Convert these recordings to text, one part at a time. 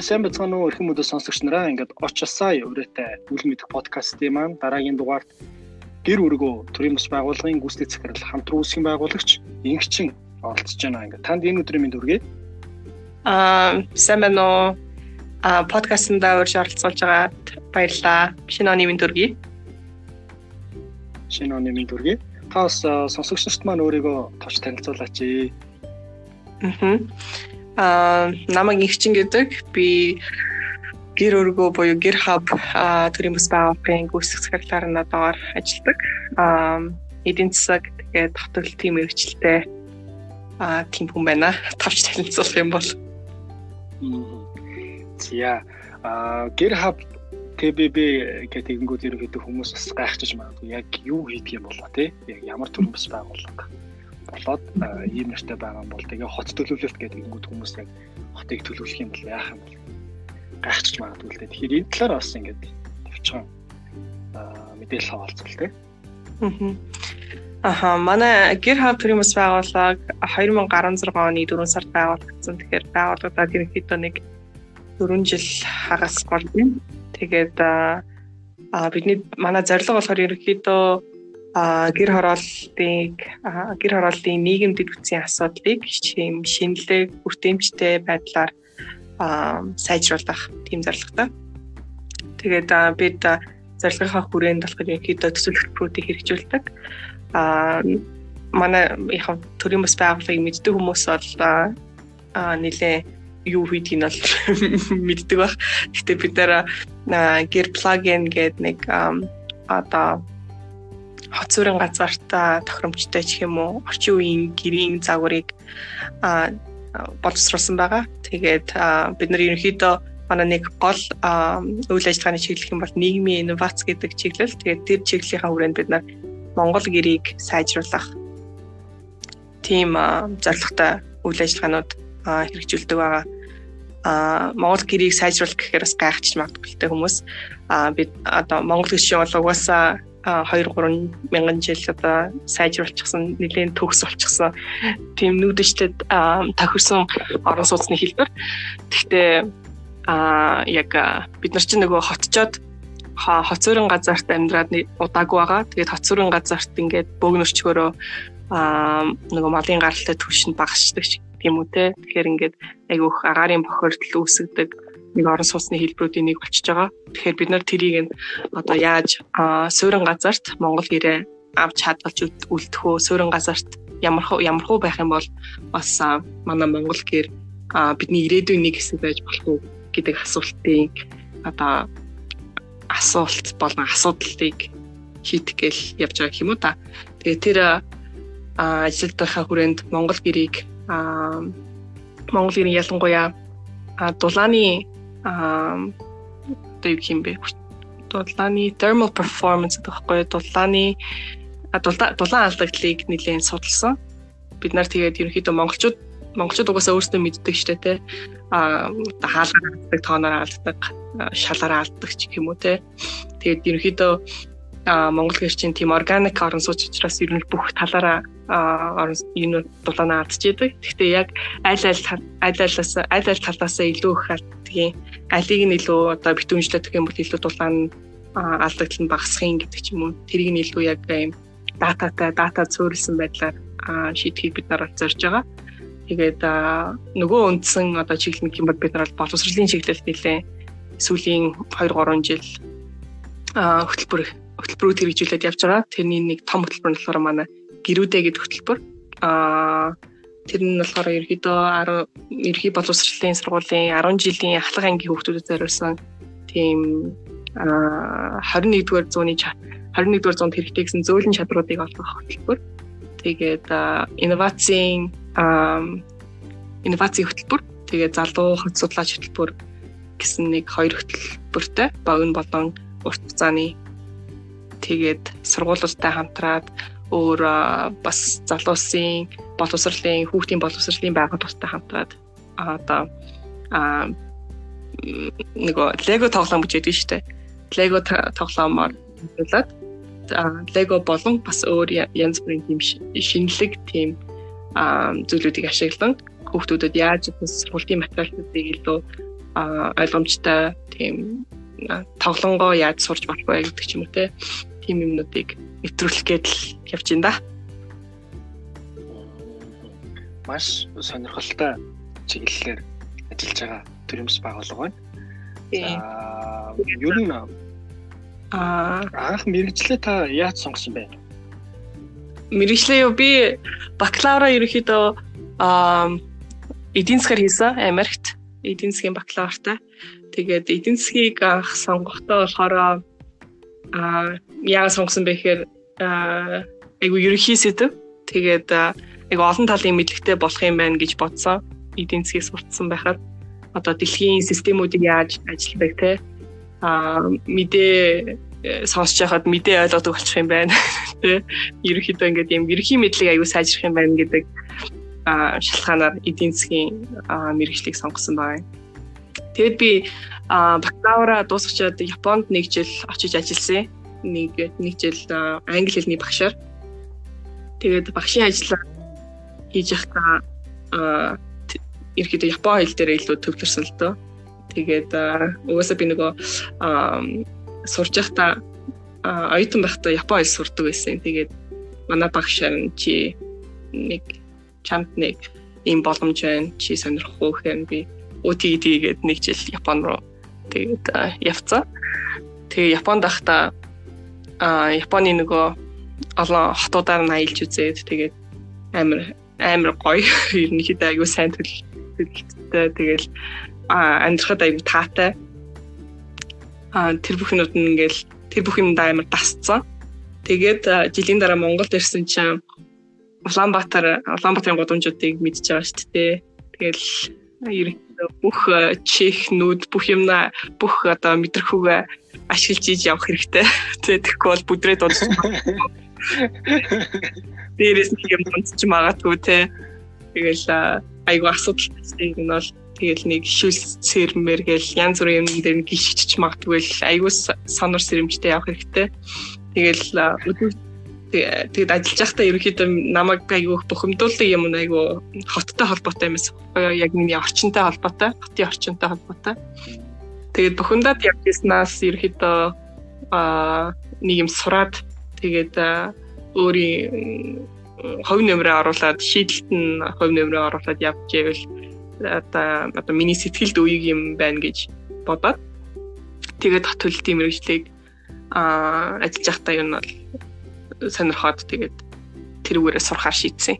сайн бацгаана уу эрхэм өдөө сонсогч нараа ингээд очосаа өврөтэй үл мэдэх подкастын маань дараагийн дугаард гэр өргөө төрийн бас байгууллагын гүйцэтгэх захирал хамтран үүсгэн байгуулагч ингчин оролцож байна. Ингээд танд энэ өдрийн мэнд хүргэе. Аа сайн байна уу? А подкастт урьж оролцуулж байгаад баярлалаа. Шинэ оны мэнд хүргэе. Шинэ оны мэнд хүргэе. Та бас сонсогч нарт маань өөрийгөө товч танилцуулаач. Аа Аа намайг ихчин гэдэг. Би гэр өргөө буюу гэр хаб төрийн бас байгууллагын гүйцэтгэх захирлаар надаар ажилладаг. Аа эдийн засаг тэгээд тогтвол тим мэрэгчлээ аа тийм хүн байна. Тавч танилцуулах юм бол. Зя аа гэр хаб ТББ гэдэг ингүүд ерөнхийдөө хүмүүс бас гайхчихж магадгүй яг юу хийдэг юм болоо тий яг ямар төрлийн бас байгууллага болоод ийм нэртэй байгаа юм бол тэгээ хот төлөвлөлт гэдэг ингүүд хүмүүс яг хотыг төлөвлөх юм бол яах юм бол гайхчих магадгүй л дээ. Тэгэхээр энэ талаар бас ингээд төвчөн мэдээлэл хаваалцвал тий. Аха манай гэр хав төрийн бас байгууллага 2016 оны 4 сард байгуулагдсан. Тэгэхээр байгууллагад ерөнхийдөө нэг 4 жил хагас болно. Тэгээд а бидний манай зорилго болохоор ерөнхийдөө гэр хорооллыг гэр хорооллын нийгэмд үүссэн асуудлыг шим шинэлэг бүртэмжтэй байдлаар сайжруулах тийм зорилготой. Тэгээд бид зорилгынхаа хүрээнд болох ерөнхийдөө төсөл хөтөлбөрүүдийг хэрэгжүүлдэг. Аа манай яг төрийн бас байгууллагыг мэддэг хүмүүс бол нэлээ юу хийдгийг нь бол мэддэг баг. Гэхдээ бид нэр гэр плагин гэдэг нэг одоо хот сүрэн газарт тохиромжтой ч юм уу орчин үеийн гэрийн загварыг боловсруулсан байгаа. Тэгээд бид нар ерөнхийдөө манай нэг гол үйл ажиллагааны чиглэл юм бол нийгмийн инновац гэдэг чиглэл. Тэгээд тэр чиглэлийнхаа хүрээнд бид нар Монгол гэрийг сайжруулах тийм зорилготой үйл ажиллагаанууд хэрэгжүүлдэг байгаа. а Монгол гэрийг сайжруулах гэхээр бас гайхчих магадгүй хүмүүс а бид одоо Монгол гэрчийн бол угаасаа 2 3 мянган жил одоо сайжруулчихсан нэлийн төгс болчихсон тийм нүдэштэд тохирсон орон сууцны хэлбэр. Гэхдээ а яг бид нар чинь нөгөө хотчоод хоцорын газарт амьдраад удаагүй байгаа. Тэгээд хоцорын газарт ингээд бөөгнөрчгөрөө а нөгөө малын гаралтай түвшинд багасчдаг тийм үү те. Тэгэхээр ингээд айгүйх агаарын бохирдол үүсгдэг нэг орон сууцны хэлбэрүүдийн нэг болчихж байгаа. Тэгэхээр бид нар тэрийг нь одоо яаж суурин газарт Монгол гэрээ авч хадгалж үлдэх үү? Суурин газарт ямар ямар хуу байх юм бол бас манай Монгол гэр бидний ирээдүйн нэг хэсэг байж болох уу гэдэг асуултыг одоо асуулт болон асуудлыг шийдэх гээл явж байгаа юм уу та. Тэгээ тэр ажилтнахаа хүрээнд Монгол гэрийг Монгол гэрийн ялангуяа дулааны одоо юу юм бэ? Дулааны thermal performance гэдэг байхгүй дулааны дулаан алдагдлыг нэлээд судалсан. Бид нар тэгээд ерөнхийдөө монголчууд монголчууд угаасаа өөрсдөө мэддэг штэ те а хаалгаар алддаг тооноор алддаг шалаараа алддаг ч юм уу те тэгээд ерөнхийдөө Монгол гэрчин тийм органик орон сууц учраас ер нь бүх талаараа орон энэ дулаанаа алдж идэг. Гэхдээ яг аль аль аль алиас аль аль талаас илүү их алддгийг алийг нь илүү одоо битүүнжлэх юм бол илүү дулаан алдагдал нь багасхын гэдэг ч юм уу. Тэрийг нь илүү яг юм дататай дата цөөрөлсөн байдлаар шийдэхийг бид нар зорж байгаа. Тэгээд нөгөө үндсэн одоо чиглэл юм бол бид нар боловсролын чиглэлд нэлээ сүүлийн 2 3 жил хөтөлбөр хөтөлбөрүүд хэрэгжүүлээд явж байгаа. Тэрний нэг том хөтөлбөр нь болохоор манай гэрүүдэ гэдэг хөтөлбөр. Аа тэр нь болохоор ерөөдөө 10 ерхий боловсролын сургуулийн 10 жилийн ахлах ангийн хүүхдүүдэд зориулсан тийм аа 21-р зууны 21-р зуунд хэрэгтэй гэсэн зөөлөн чадруудыг олгох хөтөлбөр. Тэгээд инновацийн инновацийн хөтөлбөр, тэгээд залуу хот судлаач хөтөлбөр гэсэн нэг хоёр хөтөлбөртэй богино болон урт хугацааны тэгээд сургуулиудтай хамтраад өөр бас залуусын боловсролын хүүхдийн боловсролын байгууллагатай хамтраад одоо нөгөө лего тоглоом гэж яддаг шүү дээ. Лего тоглоомоор хэлээд лего болон бас өөр янз бүрийн тийм шинэлэг тийм зүйлүүдийг ашиглан хүүхдүүдэд яаж сургуулийн материалуудыг илүү ойлгомжтой тийм тоглонгоо яаж сурч болох вэ гэдэг ч юм уу те тийм юмнуудыг нэвтрүүлэх гээд л явж байна да. Маш сонирхолтой чиглэлээр ажиллаж байгаа төрөмс байгууллага байна. За ер нь аа анх мэрэгчлээ та яаж сонгосон бэ? Мэрэгчлээ юу би бакалавра ерөөхдөө аа эдийн засгаар хийсэн Америкт эдийн засгийн бакалавртай. Тэгээд эдийн засгийг анх сонгохдоо болохоор аа яагаад сонгосон бэ гэхээр айгу ерөнхий сэдв. Тэгээд айгу олон талын мэдлэгтэй болох юм байна гэж бодсон. Эдийн засгийг суртсан байхад одоо дэлхийн системүүдийг яаж ажилладаг те а мэдээ э, сонсож байхад мэдээ ойлгодог болчих юм байна те ерөнхийдөө ингээд юм ерөнхий мэдлэг аягүй сайжрах юм байна гэдэг шалтгаанаар эдийн засгийн мэрэгжлийг сонгосон байна. Тэгэд би бакалавра дуусгачаад Японд нэг жил очиж ажилласан. Нэг нэг жил англи хэлний багшаар. Тэгээд багшийн ажлаа хийж байхдаа ерөөдөө Япон хэл дээр илүү төвлөрсөн л дөө. Тэгээд угаасаа би нөгөө сурж байхдаа оюутан байхдаа Япон хэл сурдаг байсан. Тэгээд манай багш чи нэг чамд нэг ийм боломж байна. Чи сонирхох уу гэхээр би OTT гээд нэг жил Япон руу тэгээд явцсан. Тэгээ Японд байхдаа а Японы нөгөө олон хотуудаар нь аялж үзээд тэгээд амар амар гоё ерөнхийдөө аюу сайн төлөв сэтгэлтэй тэгэл амьдрахад аюу таатай а тэр бүхнүүд нь ингээл тэр бүх юмдаа амар дасцсан. Тэгээд жилийн дараа Монголд ирсэн чинь Улаанбаатар Улаанбаатарын гудамжуудыг мэдж байгаа шүү дээ. Тэгэл бүх чехнүүд бүх юмна бүх одоо мэдрэхүүгээ ашиглаж иж явах хэрэгтэй. Тэгэхгүй бол бүдрээ дуудаж. Дээрээс нэг юм дунцч магадгүй те. Тэгэл айгу асуудалтай юм бол тэгэл нэг шүлсэрмэр гэл янз бүрийн юм дээр гიშгч магадгүй л айгу сонор сэрэмжтэй явах хэрэгтэй. Тэгэл тэгэд ажиллаж байхдаа ерөнхийдөө намайг айгу бухимдуулдаг юм айгу хоттой холбоотой юм байна. Яг миний орчинтой холбоотой, хотын орчинтой холбоотой. Тэгээд бухимдаад явж ирснаас ерөнхийдөө аа нэг юм сураад тэгээд өөрийн хувь нэмрээ оруулаад шийдэлт нь хувь нэмрээ оруулаад явж ивэл одоо одоо миний сэтгэлд үеиг юм байна гэж бодоод тэгээд хот төлөлтийн мэрэгжлийг аа ажиллаж байхдаа юу нь бол сонирхоод тэгээд тэрүүгээрээ сурахаар шийдсэн.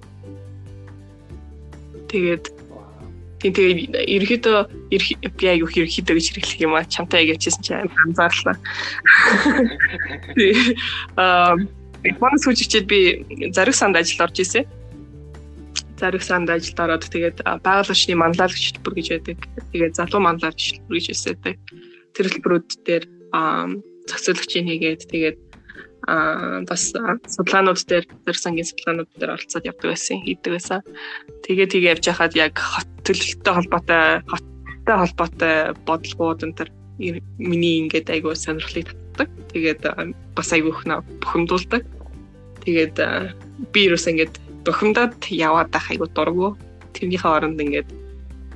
Тэгээд тийм тэгээд ерөөдөө би аяг их ерөөдөө гэж хэрэглэх юм а чамтай яг явчихсан чинь анзаарлаа. Аа Японоос хүчичээд би зариг санд ажилд орж исэн. Зариг санд ажилд ороод тэгээд байгуулагчны манлайлагч хэлбэр гэж байдаг. Тэгээд залуу манлайлагч хэлбэр гэж хэсэдэг. Тэр хэлбэрүүд дээр зохицуулагчийн хийгээд тэгээд а бас судлаанууд дээр зэрэг сангийн судлаанууд дээр оролцоод явдаг байсан хийдэг байсан. Тэгээ тэгээ явж хахад яг хот төлөлттэй холбоотой хоттой холбоотой бодлогууд энэ төр миний ингээд айгуу сонирхлыг татдаг. Тэгээд бас айгуу их бухимдуулдаг. Тэгээд би юус ингээд бухимдаад яваад байх айгуу дурггүй. Тэрнийхээ оронд ингээд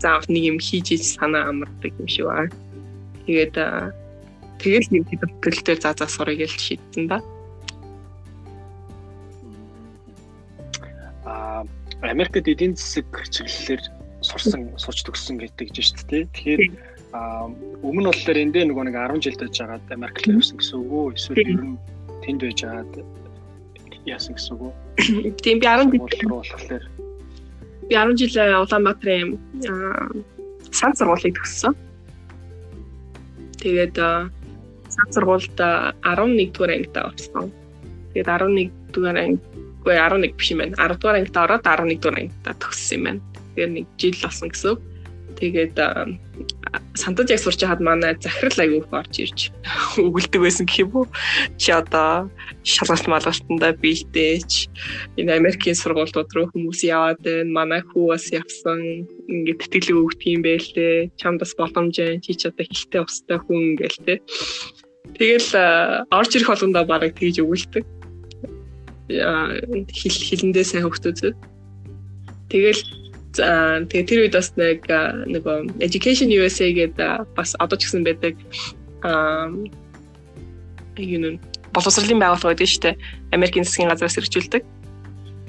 заавал нэг юм хийж иж санаа амардаг юм шиг байна. Тэгээд тэгэл нэг төлөлтөөр заа заа сурыг л шийдсэн да. Аа Америкт эдийн засаг чиглэлээр сурсан сурч төгссөн гэдэг чинь шүү дээ. Тэгэхээр өмнө болохоор эндээ нөгөө нэг 10 жил байж байгаад Америк руу явсан гэсэн үг үү? Эсвэл ер нь тэнд байж байгаад яасан гэсэн үг үү? Тийм би 10 жил болохоор би 10 жил Улаанбаатарын сан сургуулийг төгссөн. Тэгээд сан сургуульд 11 дугаар ангид орсон. Тэгээд 11 дугаар анги үгүй 11 биш юм байна. 10 дугаар ангид ороод 11 дугаар ангид төгссөн юм байна. Тэгээд нэг жил болсон гэсэн. Тэгээд сантад яг сурч хаад манай захирал аягүй их орж ирж өгөлдөг байсан гэх юм уу. Чи одоо шалгалт малгалтанда бэлдээч. Энэ Америкийн сургуулиуд руу хүмүүс яваад байна. Манай хүү бас явсан. Ингээд тэтгэлэг өгдөг юм байлээ. Чамд бас боломж байна. Чи ч одоо хилтэй устай хүн гээл тэ. Тэгэл орж ирэх болгондоо бараг тэгж өгөлдөг. Хил хилэндээ сайн хөвгтөөд. Тэгэл За тэгээ тэр үед бас нэг нөгөө Education USA гэдэг бас одоо ч гэсэн байдаг аа юу боловсролын байгууллага байдаг шүү дээ. Америкийн засгийн газраас хэрэгжүүлдэг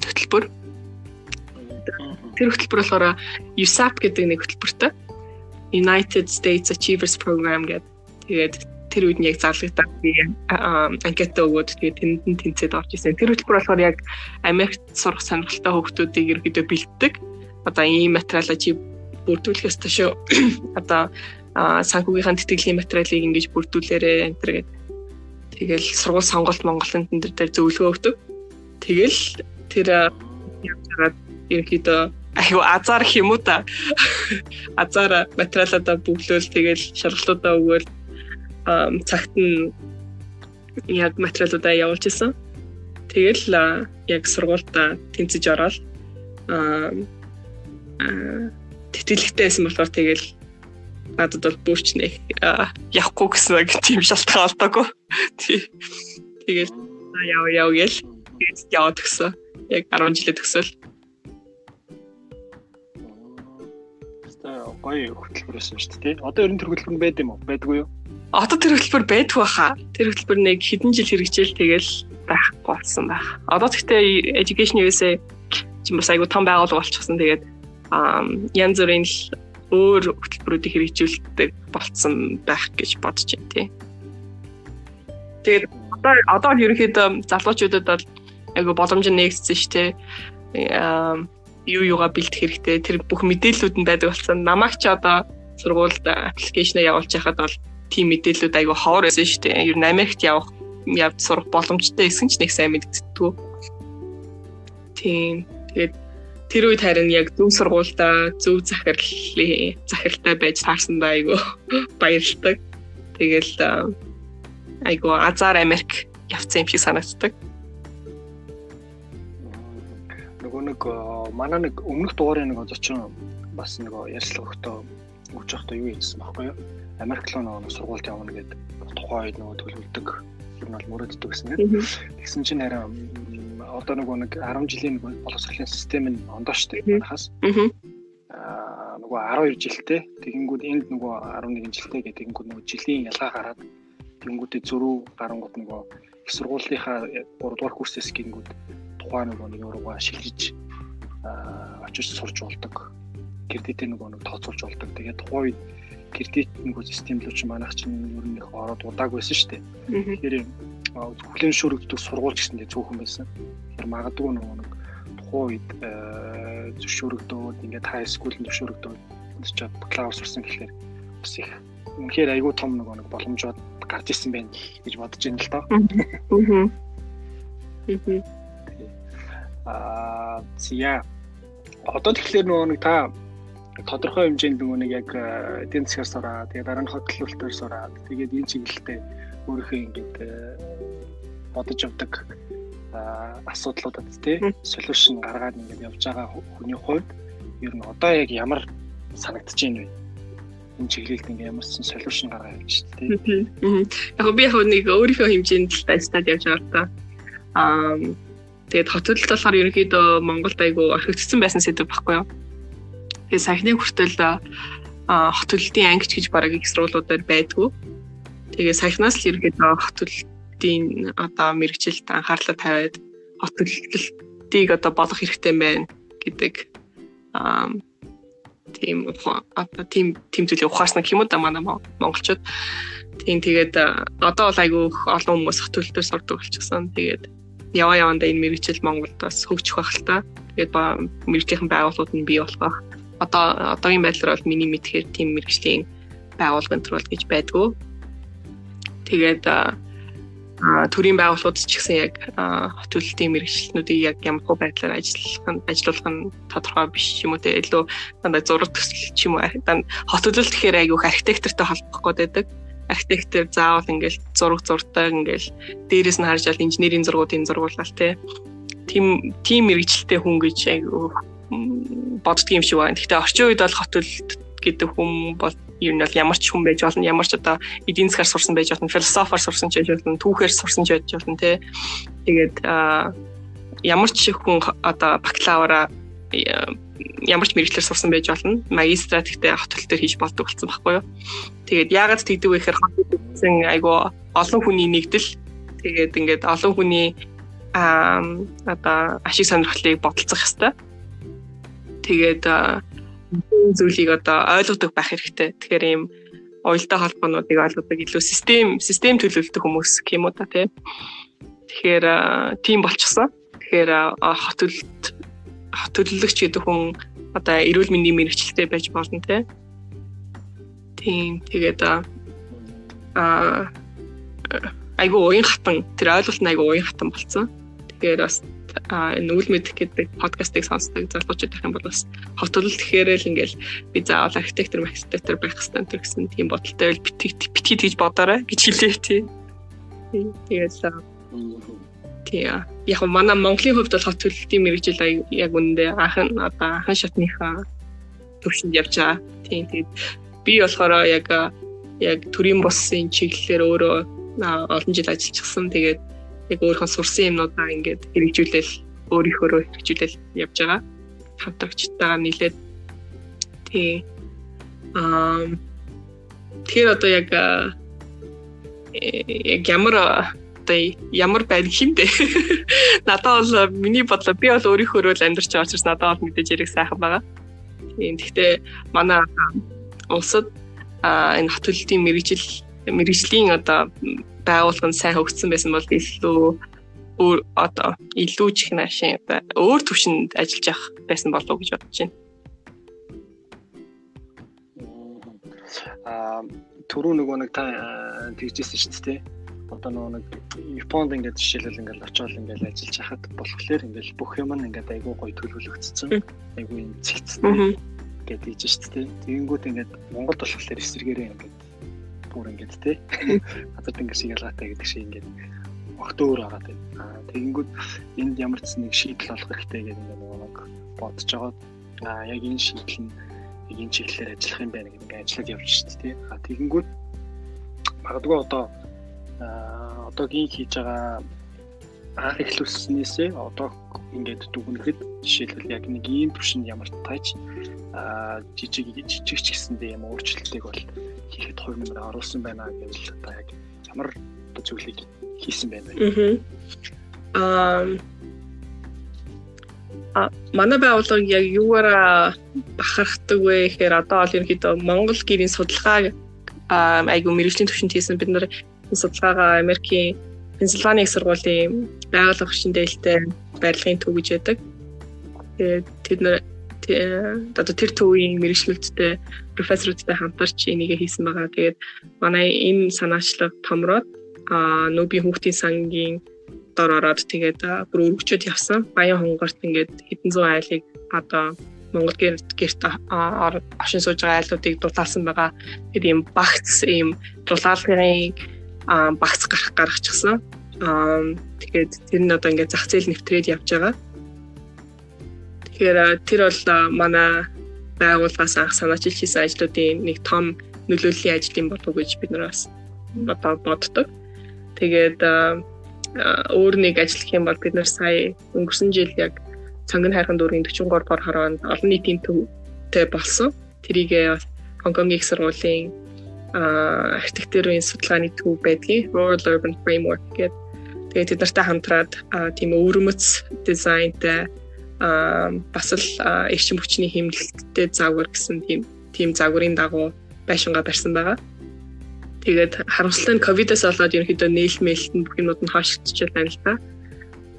хөтөлбөр. Тэр хөтөлбөр болохоор USAP гэдэг нэг хөтөлбөртэй. United States Achievers Program гэдэг. Тэгээд тэр үед нь яг зарлагдаад би анкета өгөөд тэгээд тэнд нь тэнцээд орж исэн. Тэр хөтөлбөр болохоор яг Америкт сурах сонирхолтой хүүхдүүдийг ерөөдөө бэлддэг. Одоо ийм материалаа чи бүрдүүлэхээс төшөө одоо санхүүгийн тэтгэлийн материалыг ингэж бүрдүүлээрэ энэ төр гэдэг Тэгэл сургууль сонголт Монголын тэн дээр зөвлөгөө өгдөг. Тэгэл тэр явж байгаа ерөнхийдөө аюу азар уу та. Азар материалуудаа бүглөөл тэгэл шалгалтуудаа өгөөл цагт нь яг материалуудаа явуулж исэн. Тэгэл яг сургуультай тэнцэж ороод аа тэтгэлэгтэй байсан болохоор тэгэл надад бол бүрч нэг явахгүй гэсэн нэг тийм шалтгаан олдоогүй. Тэгээд яв яв гэл тэгээд яваад өгсөн. Яг 10 жилээ төгсөөл. гоё хөтөлбөр байсан шүү дээ. Одоо ер нь тэр хөтөлбөр байд юм уу? Байдгүй юу? Одоо тэр хөтөлбөр байдгүй хаа. Тэр хөтөлбөр нэг хэдэн жил хэрэгжээл тэгэл байхгүй болсон байх. Одоо гэхдээ Education USA чинь бас айгу том байгууллага болчихсон. Тэгээд янз бүрийн өөр хөтөлбөрүүдийг хэрэгжүүлдэг болцсон байх гэж бодож байна тий. Тэгээд одоо одоо ерөнхийдөө залуучуудад бол айгу боломж нэгссэн шүү дээ. юу юугаа бэлдэх хэрэгтэй тэр бүх мэдээллүүд нь байдаг болсон. Намайг ч одоо сургуульд аппликейшнээ явуулж байхад бол тийм мэдээллүүд айгу ховор байсан шүү дээ. Ер нь Америкт явах явж сурах боломжтой гэсэн ч нэг сайн мэддэггүй. Тийм. Тэгээд тэр үед харин яг зөв сургуультай зөв захирлын захиралтай байж таарсандаа айгу баярлдаг. Тэгэл айгу азар Америк явцсан юм шиг санагддаг. Нөгөө нэг манай нэг өмнөх дугаарыг нэг зочин бас нэг ярьслага өгтөө өгч явахдаа юу хэлсэн баггүй юу? Америк руу нөгөө сургуульд явна гэдэг тухайн үед нөгөө төлөвлөдөг юм бол мөрөддөг гэсэн тийм. Тэгсэн чинь харин одоо нөгөө нэг 10 жилийн боловсролын систем нь ондоо штэ манахаас. Аа нөгөө 12 жилтэй тэгэнгүүт энд нөгөө 11 жилтэй гэдэг тэгэнгүүт нөгөө жилийн ялгаа гараад тэгэнгүүтээ зөрүү гарангууд нөгөө их сургуулийнхаа 3 дугаар курсээс гингүүд тухайн нөгөө нэг руугаа шилжиж очиж сурч болдог. Кредитээ нөгөө нэг тооцоолж болдог. Тэгээд тухайн үед кредит нөгөө системлүүч манайх чинь ер нь их ороод удааг байсан шүү дээ. Тэгэхээр зөвхөн шүрэгддэг сургууль гэсэндээ зөвхөн байсан. Тэгэхээр магадгүй нөгөө нэг тухайн үед зөвшөөрөгдөөд ингээд хай скуулын зөвшөөрөгдөөд чад бакалавр сурсан гэхээр бас их үнэхээр айгүй том нөгөө нэг боломжууд гарч ирсэн байх гэж бодож байна л доо. Аа. Аа зя. Одоо тэгэхээр нөгөө нэг та тодорхой хэмжээнд нөгөө нэг яг э, эдийн засгаар сураад тэгээд дараа нь хөдөлгөөлтөөр сураад тэгээд энэ чиглэлтэй өөрийнхөө ингээд э, бодож явдаг асуудлуудад тий солиушн гаргаад ингээд явж байгаа хүний хувьд ер нь одоо яг ямар санагдаж байна вэ? энэ чиглэлд ингээ ямар ч солиушн гаргаа явж шүү дээ. Яг би яг нэг өөрийнхөө хэмжээнд л ажиллаад явж байгаа та. Аа тэгээд хотод л болохоор ерөнхийдөө Монголд айгу орхигдсан байсан сэдв баггүй юу? Тэгээ саяхны хүртэл хот төлөлтийн ангич гэж бараг их сургуулиудаар байдгүй. Тэгээ саяхнаас л ергээд хот төлөлтийн одоо мэрэгчлэлд анхаарлаа тавиад хот төлөлтийг одоо болох хэрэгтэй байна гэдэг тийм одоо тийм тийм зүйлийг ухаарсан гэх юм уу да манай монголчууд. Тийм тэгээд одоо бол айгүй олон хүмүүс хот төлөлтөөр сурдаг болчихсон. Тэгээд яваа явандаа энэ мэрэгчл Монголд бас хөгжих байх л та. Тэгээд мэрэгжлийн байгууллагууд нь бий болох байх одоо одоогийн байдлаар бол миний мэдхээр тийм мэрэгжлийн байгууллагын төрөл гэж байдгүй. Тэгээд төрийн байгууллагууд ч гэсэн яг төлөлтийн мэрэгчлэнүүдийг яг ямар хөө байдлаар ажиллах нь ажиллуулах нь тодорхой биш юм уу те? Илүү дандаа зураг төсөл ч юм уу данд хот төлөлт гэхээр айгүйх архитектортой холбох гээд байдаг. Архитектор заавал ингээл зураг зурдаг ингээл дээрээс нь харж ал инженерийн зургуудын зургуулалт те? Тийм тийм мэрэгчлэлтэй хүн гэж айгүй боддөг юм шиг байна. Гэхдээ орчин үед бол хот төлөлт гэдэг хүн бол ер нь бол ямар ч хүн байж болно, ямар ч одоо эдийн засгаар сурсан байж болно, философоор сурсан ч байж болно, түүхээр сурсан ч байж болно те. Тэгээд ямар ч хүн одоо бакалавра ямар ч мэрэгчлэр сурсан байж болно. Магистрат гэхдээ хот төлтөр хийж болдог болсон байхгүй юу. Тэгээд яагаад тэгдэг вэ гэхээр хотын айгу олон хүний нэгдэл тэгээд ингээд олон хүний аа одоо ашиг сонирхлыг бодолцох хэвээр. Тэгээд зүйлийг одоо ойлгодог байх хэрэгтэй. Тэгэхээр ийм уялдаа холбоонуудыг ойлгодог илүү систем систем төлөвлөлтөг хүмүүс юм уу та тийм. Тэгэхээр тийм болчихсон. Тэгэхээр хот төлөлт хот төлөвлөгч гэдэг хүн одоо эрүүл мэндийн мэрэгчлэлтэй байж болно тийм. Тийм тэгээд аа айгу уян хатан тэр ойлголт нь айгу уян хатан болцсон. Тэгэхээр бас энэ үйл мэдэх гэдэг подкастыг сонсдог залуучууд их юм бол бас хот төлөлт гэхээр л ингээл би заавал архитектор, архитектор байх хэрэгтэй гэсэн тийм бодолтой л битгий гэж бодоорой гэж хэлээ тий. Тэгээд тий яг манай Монголын хувьд бол хот төлөлтийн мэрэгжил яг үндэ анхан одоо анхан шатныхаа төвшөнд явж байгаа. Тийм тэгээд би болохоор яг яг төрийн босын чиглэлээр өөрөө олон жил ажиллажсэн. Тэгээд яг өөрийнхөө сурсан юмнуудаа ингээд хэрэгжүүлэл өөрийнхөө хэрэгжүүлэл явж байгаа. Хамтрагчтайгаа нийлээд тий аа тэр одоо яг яг ямар одоо ямар байд хиндэ надад бол миний бодлоо би бол өөрийнхөө л амьдарч байгаа учраас надад бол мэдээж яриг сайхан байгаа. Тийм гэхдээ манай улсад энэ хот төлөлтийн мэрэгжил мэрэгжлийн одоо байгууллага нь сайн хөгжсөн байсан бол илүү өөр одоо илүү чих наашин өөр төвшөнд ажиллаж явах байсан болов уу гэж бодож байна. Аа түрүү нөгөө нэг та тэгжсэн шүү дээ. Одоо нөгөө нэг Японд ингээд жишээлбэл ингээд очиод ингээд ажиллаж хахад болохоор ингээд бүх юм нь ингээд айгүй гоё төлөвлөгдсөн. Айгүй цэгцтэй гэдэг ийж шүү дээ. Тэгэнгүүт ингээд Монголд болохоор эсэргээрээ ингээд бүр ингээд те газар тэнгэр шиг ялгаатай гэдэг шиг ингээд огт өөр тийм. Аа тэгэнгүүт энд ямар ч нэг шийдэл олох хэрэгтэй гэдэг ингээд нэг бодож байгаа. Аа яг энэ шийдэл нь энэ чиглэлээр ажиллах юм байна гэдэг ингээд ажиллаж явж шүү дээ. Аа тэгэнгүүт магадгүй одоо аа одоогийн хийж байгаа анх эхлүүлснээсээ одоо ингээд дүгнэхэд жишээлбэл яг нэг ийм төвшөнд ямар тааж жижиг жижиг ч гэсэндээ юм өөрчлөлтийг бол хийхэд хувь нэмэр оруулсан байна гэж одоо яг ямар зүйлийг хийсэн байна вэ? Аа а манай байгууллага яг юугаараа бахархдаг вэ гэхээр одоо бол ерөнхийдөө Монгол гэрийн судалгааг айгу мэрэгжлийн төвшөнд хийсэн бид нар энэ судалгаагаа Америкийн Пенсильвани их сургуулийн байгууллага хүчин дээлтэй барилгын төв гэж байдаг. Тэгээд тэд нар одоо тэр төвийн мэрэгчлэлттэй профессорудтай хамтарч энийгээ хийсэн байгаа. Тэгээд манай энэ санаачлаг томроод нөбийн хүүхдийн сангийн дор ороод тэгээд бүр өргөчөд явсан. Баян хонгорт ингээд хэдэн зуун айлыг одоо Монгол гэрт гэрт оршин сууж байгаа айлуудыг дулаалсан байгаа. Тэгээд ийм багц ийм дулаалгын багц гарах гаргачихсан. Тэгээд тэр нь одоо ингээд зах зээл нэвтрээд явж байгаа. Тэгэхээр тэр бол манай байгууллагаас анх санаачилж хийсэн ажлуудын нэг том нөлөөллийн ажил юм болов уу гэж бид нар бас одоо боддог. Тэгээд өөр нэг ажиллах юм бол бид нар сая өнгөрсөн жил яг цангын хайрхан дүүргийн 43 дугаар хороонд олон нийтийн төвтэй болсон. Тэрийгээ Хонконгийн их сургуулийн архитектурын судалгааны төв байдгийн Rural Urban Framework гэдэг. Тэгээд тэд нартай хамтраад тийм өвөрмөц дизайнтай бас л эрчим хүчний хэмнэлттэй загвар гэсэн тийм тийм загварын дагуу байшингаа барьсан байгаа. Тэгээд харамсалтай нь ковидос болоод ерөнхийдөө нээлтмэлт нь бүх юмуд нь хойшигдчихэл байна л та.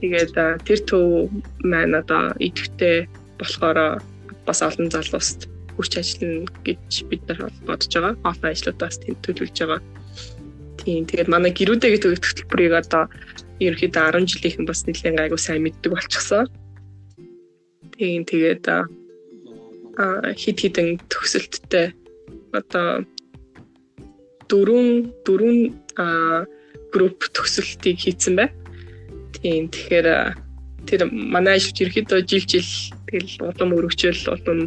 Тэгээд тэр төв маань одоо идэвхтэй болохоор бас олон залууст хүч ажиллана гэж бид нар бодож байгаа. Олон ажлуудаас төлөвлөж байгаа. Тийм тэгээд манай гэрүүдээ гэдэг хөтөлбөрийг одоо ерөнхийдөө 10 жилийнхэн бас нэлээд айгу сайн мэддэг болчихсон. Тийм тэгээд хит хитэн төгсөлттэй одоо дөрвөн дөрвөн групп төгсөлтийг хийцэн бай. Тийм тэгэхээр тэр манай ажил ерөөхдөө жил жил тэгэл улам өргөжөөл улам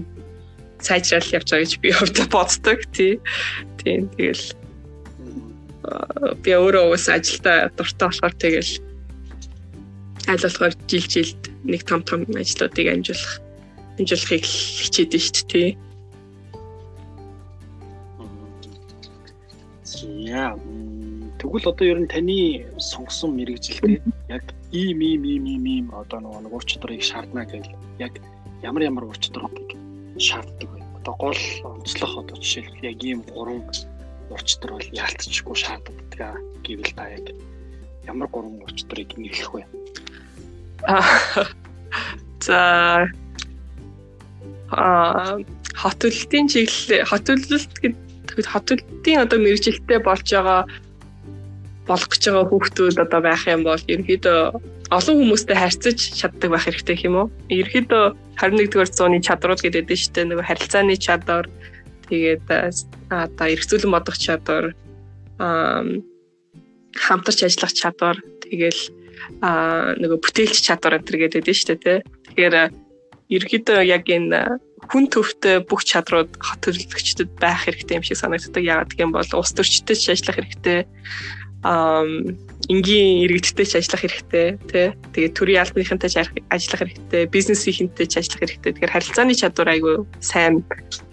сайжрал явж байгаа гэж би хувьдаа боддог тий. Тийм тэгэл би өөрөө ус ажилдаа дуртай болохоор тэгэл аль болохоор жил жилд нэг том том ажлуудыг амжуулах амжилахыг хичээдэж шүү дээ. Яа. Тэгвэл одоо ер нь таны сонгосон мэрэгжилтэй яг ийм ийм ийм ийм ийм одоо нэг ур чадрыг шаардна гэвэл яг ямар ямар ур чадруудыг шаарддаг вэ? Одоо гол онцлог одоо жишээлбэл яг ийм гурван ур чадвар бол яалтчгүй шаарддаг гэвэл та яг ямар гурван ур чадрыг нэрлэх вэ? За а төлөлтийн чиглэл төлөлт гэдэг төлөлтийн одоо мэрэгжилтэй болж байгаа болох гэж байгаа хүүхдүүд одоо байх юм бол ерөнхийдөө олон хүмүүстэй харьцаж чаддаг байх хэрэгтэй юм уу? Ерөнхийдөө 21-р зууны чадрууд гэдэг нь шүү дээ. Нөгөө харилцааны чадвар, тэгээд одоо эргцүүлэн бодох чадвар, хамтарч ажиллах чадвар, тэгэл нөгөө бүтээлч чадвар энэ гэдэг нь шүү дээ, тэ. Тэгэхээр ерөнхийдөө яг энэ хүн төвтэй бүх чадрууд хот төлөвлөгчдөд байх хэрэгтэй юм шиг санагддаг. Яагаад гэвэл бол улс төрчдөд ажиллах хэрэгтэй энгийн иргэдтэй ч ажиллах хэрэгтэй тий. Тэгээд төрийн албанынхантай ч ажиллах хэрэгтэй, бизнесийнхэнтэй ч ажиллах хэрэгтэй. Тэгэхээр харилцааны чадвар айгүй сайн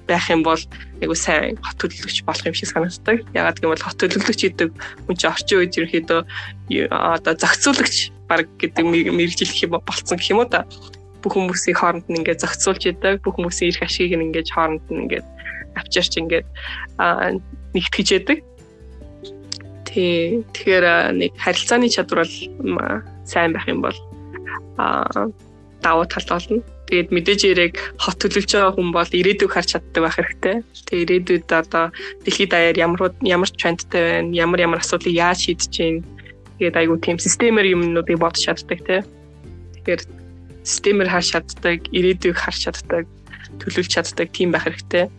байх юм бол айгүй сайн хот төлөвлөгч болох юм шиг санагддаг. Ягаад гэвэл хот төлөвлөгч гэдэг хүн чинь орчин үед ерөөхдөө одоо зохицуулагч баг гэдэг мэрэгжил юм болцсон гэх юм уу та. Бүх хүмүүсийн хооронд нь ингээд зохицуулж идэг, бүх хүмүүсийн эрх ашигыг ингээд хооронд нь ингээд авчирч ингээд нэгтгэж яадаг. Тий. Тэгэхээр нэг харилцааны чадвар бол сайн байх юм бол аа давуу тал болно. Тэгээд мэдээж яриг хот төлөвлөж байгаа хүн бол ирээдүйг харж чаддаг байх хэрэгтэй. Тэгээд ирээдүйд одоо дэлхийд даяар ямар ямар трендтэй байна, ямар ямар асуудлыг яаж шийдэж чинь тэгээд айгуу тийм системээр юмнуудыг бодож чаддаг тий. Тэгэхээр системээр харж чаддаг, ирээдүйг харж чаддаг, төлөвлөж чаддаг тийм байх хэрэгтэй.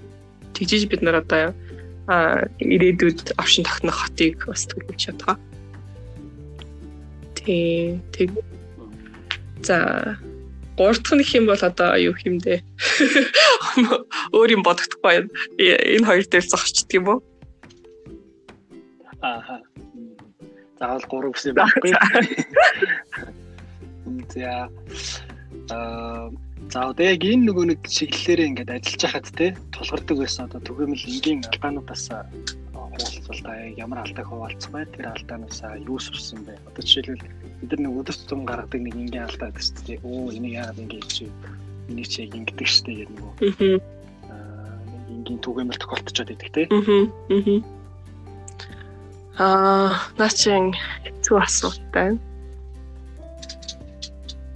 Тэгжиж бид нар одоо ирээдүйд оршин тогтнох хотыг бас төлөвлөж чадгаа. Тэг за гурав дахь нэг юм бол одоо юу хэмдэ өөр юм бодогдохгүй энэ хоёр дээр зогсчдөг юм уу? Аа. Заавал гурав гэсэн байхгүй. За аа За одоо яг энэ нөгөө нэг чиглэлээр ингээд ажиллаж хахад те тулгардаг байсан одоо түгээмэл энгийн алдаануудаас та ямар алдааг хуваалцах бай тэр алдаанаас юу сурсан бэ? Одоо жишээлбэл бид нар нэг өдөр тутам гаргадаг нэг энгийн алдаа гэдэг чинь өө энийг яагаад ингэж чи энийг чи ингэдэг штэ гэх нөгөө аа энгийн түгээмэл тохиолдчиход идэг те. Аа наачин хэцүү асуулт байна.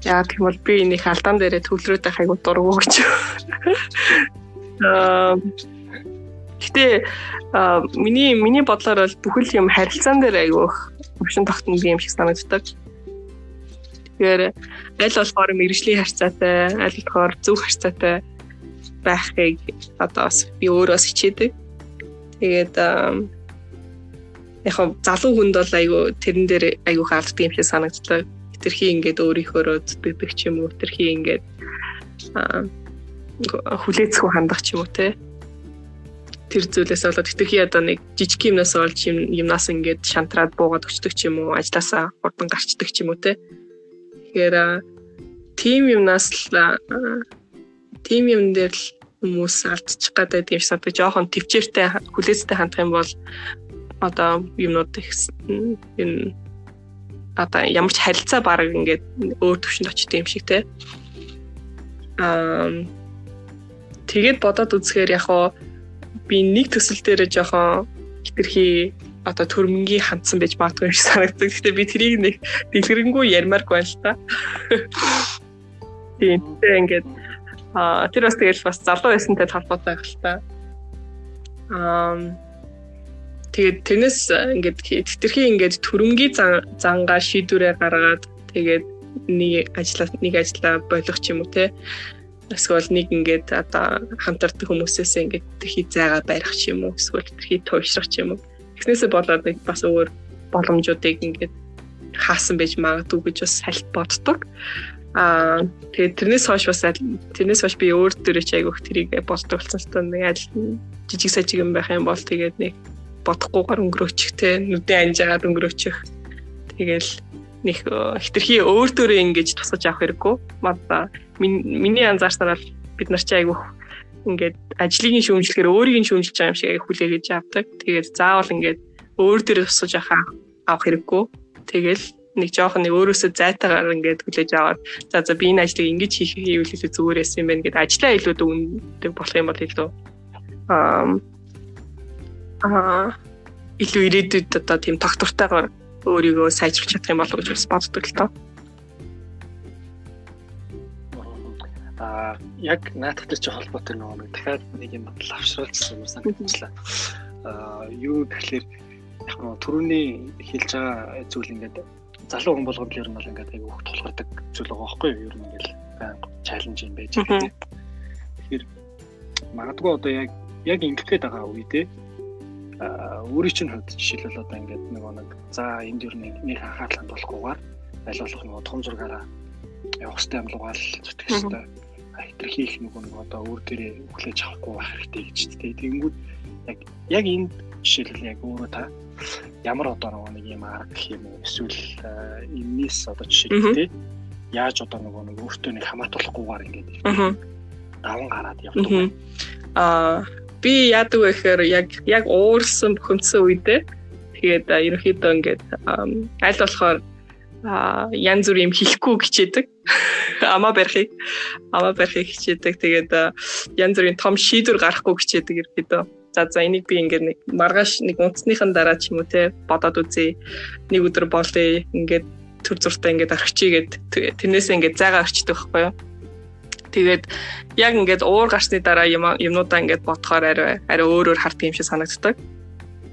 Яа юм бол би энийг алдаан дээрээ төвлөрөөд байх айгу дургу гэж. Аа Гэтэ миний миний бодлоор бол бүхэл юм харилцаан дээр айгу өвчин тогтно юм шиг санагддаг. Тэгэхээр аль болохоор мэрэгжлийн харьцаатай, аль болохоор зөв харьцаатай байхыг одоо бас би өөрөө хичээдэг. Тэгээд яг залуу хүнд бол айгу тэрэн дээр айгу хаалддаг юм шиг санагддаг хитрхи ингээд өөрийнхөө зүтгэдэг ч юм уу хитрхи ингээд хүлээцгүй хандах ч юм уу те тэр зүйлээс болоод хитрхи одоо нэг жижиг юмнаас олж юмнаас ингээд шантраад буугаад өчтөг ч юм уу ажлаасаа хурдан гарчдаг ч юм уу те тэгэхээр тим юмнаас л тим юм дээр л хүмүүс алдчих гадаад юм шиг санагдаж жоохон төвчээртэй хүлээцтэй хандах юм бол одоо юмнууд их энэ одоо ямар ч харилцаа баг ингээд өөр төвшөнд очдөг юм шиг те. Аа тэгээд бодоод үзэхээр яг хоо би нэг төсөл дээр жоохон хитрхи одоо төрмөнгийн хандсан байж магадгүй юм шиг санагддаг. Гэхдээ би тэрийг нэг дэлгэрэнгүй ярмааргүй байна л та. Тийм ингээд аа тэр бас тэгэл бас залуу байсантай холбоотой байх л та. Аа Тэгээд тэрнээс ингээд хэтэрхий ингээд төрөнгийн зангаа шийдвэрээ гаргаад тэгээд нэг ажиллаа нэг ажиллаа болох ч юм уу те эсвэл нэг ингээд одоо хамтардаг хүмүүсээс ингээд тэрхий зайгаа барих ч юм уу эсвэл тэрхий туйшрах ч юм уу. Тэгснээсээ болоод бас өөр боломжуудыг ингээд хаасан байж магадгүй гэж бас салт боддог. Аа тэгээд тэрнээс хойш бас тэрнээс хойш би өөр дөрөж айгүйх тэрийг боддог болсон ч нэг аль жижиг сажиг юм байх юм бол тэгээд нэг бодохгүйгээр өнгөрөөчих те нүдэн анжаагаад өнгөрөөчих. Тэгэл нэг э, хитрхи өөр төрөө ингэж тусгаж авах хэрэггүй. Мада миний анзаарсанаар би бид нар чи айгүйх ингээд ажлын шүүмжлэхээр өөрийг нь шүүмжилж байгаа юм шиг айх хүлээгэж авдаг. Тэгээд заавал ингээд өөр дээр тусгаж авах авах хэрэггүй. Тэгэл нэг жоохон нэг өөрөөсөө зайтагаар ингээд хүлээж аваад за за би энэ ажлыг ингэж хийх хийвэл зүгээр байсан юм байна гэдэг ажлаа илүү дүндэг болох юм бол илүү аа аа илүү ирээдүйд одоо тийм тогтвортойгоор өөрийгөө сайжруулах чадах юм болов уу гэж бас боддог л тоо. Аа яг наадтай ч холбоотой нөгөө дахиад нэг юм лавшруулсан юм санагдчихлаа. Аа юу гэхэлэр яг нөгөө түрүүний хэлж байгаа зүйл ингээд залуу хүн болгонд ер нь бол ингээд аяг хөөх тулгардаг зүйл байгаа байхгүй юу? Ер нь ингээд байнга чаленж юм байж байгаа. Тэгэхээр магадгүй одоо яг яг ингэх гээд байгаа үедээ өөрийн чинь хувьд жишээлбэл одоо ингээд нэг нэг за энд ер нь нэг анхаарал хандуулахгүйгээр аль болох нэг том зургаараа явах хэрэгтэй юм лугаал зүтгэх хэрэгтэй. Хитрхи их нэг нэг одоо өөр дээрээ өглөөж авахгүй байх хэрэгтэй гэж тийм. Тэгэнгүүт яг яг энэ жишээлбэл яг өөрөө та ямар одоо нэг юм арга гэх юм уу эсвэл энэс одоо жишээ тийм яаж одоо нөгөө нэг өөртөө нэг хамаатуулахгүйгээр ингээд даван гараад явдаг. Аа би яадаг вэ гэхээр яг яг уурсан бухимдсан үедээ тэгээд ерөнхийдөө ингээд аль болохоор янз бүр юм хийхгүй хичээдэг. Амаа барихыг амаа барихыг хичээдэг. Тэгээд янз бүрийн том шийдвэр гаргахгүй хичээдэг ерөнхийдөө. За за энийг би ингээд нэг маргааш нэг унтсныхан дараа ч юм уу те бодоод үзье. Нэг өдөр болъё. Ингээд төр зуртаа ингээд гэд тэрнээсээ ингээд зайгаа орчдөг байхгүй юу? Тэгээд яг ингээд уур гарсны дараа юм юмнуудаа ингээд бодохоор арай арай өөрөөр харддаг юм шиг санагддаг.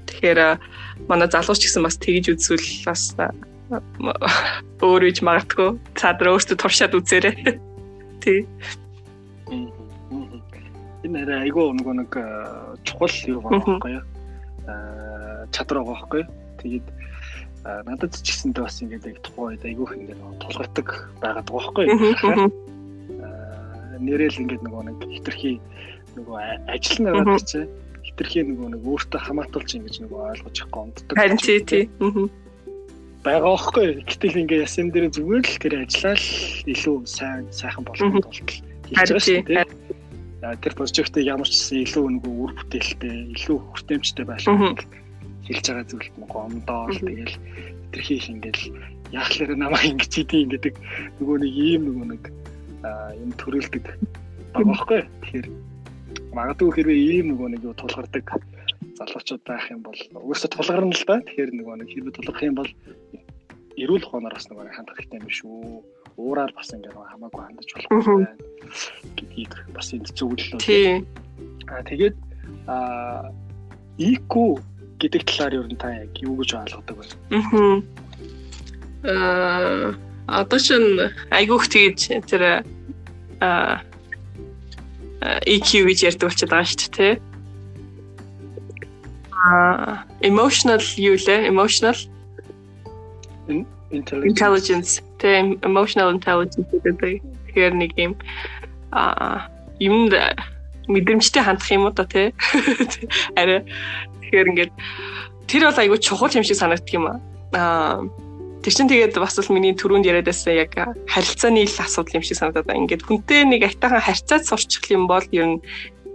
Тэгэхээр манай залууч гэсэн бас тэгж үзвэл бас өөр үж магадгүй. Цаад өөртөө туршаад үзээрэй. Тий. Энэ арай айгүй нөгөө нэг чухал юу байхгүй юу? Аа чадвар байгаа байхгүй юу? Тэгээд надад ч гэсэндээ бас ингээд яг тухайн үед айгүйх ингээд тулгардаг байгаад байгаа байхгүй юу? нэрэл ингээд нөгөө нэг хитрхи нөгөө ажил нь байгаа ч хитрхи нөгөө нэг өөртөө хамаатуулж ингэж нөгөө ойлгож явахгүй унддаг. Харин тий тий. Байгаа байхгүй. Гэтэл ингээ ясэм дээр зүгээр л тэр ажиллаа л илүү сайн сайхан болгох тулд хийж байгаа шүү дээ. Тэр прожектыг ямар ч илүү нөгөө үр бүтээлтэй, илүү хүртээмжтэй байлгах хэлж байгаа зүйлд нөгөө ондоол тэгэл тэр хийх ингээл яахлаар намайг ингэж идэв ингэдэг нөгөө нэг ийм нөгөө нэг юм төрүүлдэг байгаа байхгүй. Тэгэхээр магадгүй хэрвээ ийм нөгөө нэг юу тулгардаг залуучууд байх юм бол өөрөөсөө тулгарна л да. Тэгэхээр нөгөө нэг хэрвээ тулгарх юм бол эрүүл хооноор бас нөгөө хандах хэрэгтэй юм шүү. Уураар бас ингээд хамаагүй хандаж болохгүй байна гэдгийг бас энд зөвлөлөө. Тийм. Аа тэгээд аа ику гэдэг талаар юу та яг юу гэж ойлгодог вэ? Аа одоо чинь айгүйх тэгэж тэр а EQ гэж ярьдаг болчиход байгаа шүү дээ. А emotional юу лээ? Emotional intelligence. Тэ emotional intelligence гэдэг тэгэхээр нэг юм а юмд мэдрэмжтэй хандах юм уу та тий. Арай тэгэхээр ингээд тэр бол айгүй чухал юм шиг санагддаг юм аа Тэр чинь тэгээд бас л миний түрүүнд яриад байсан яг харилцааны ил асуудал юм шиг санагдаад байна. Ингээд хүнтэй нэг айтайхан харьцаад сурчих юм бол ер нь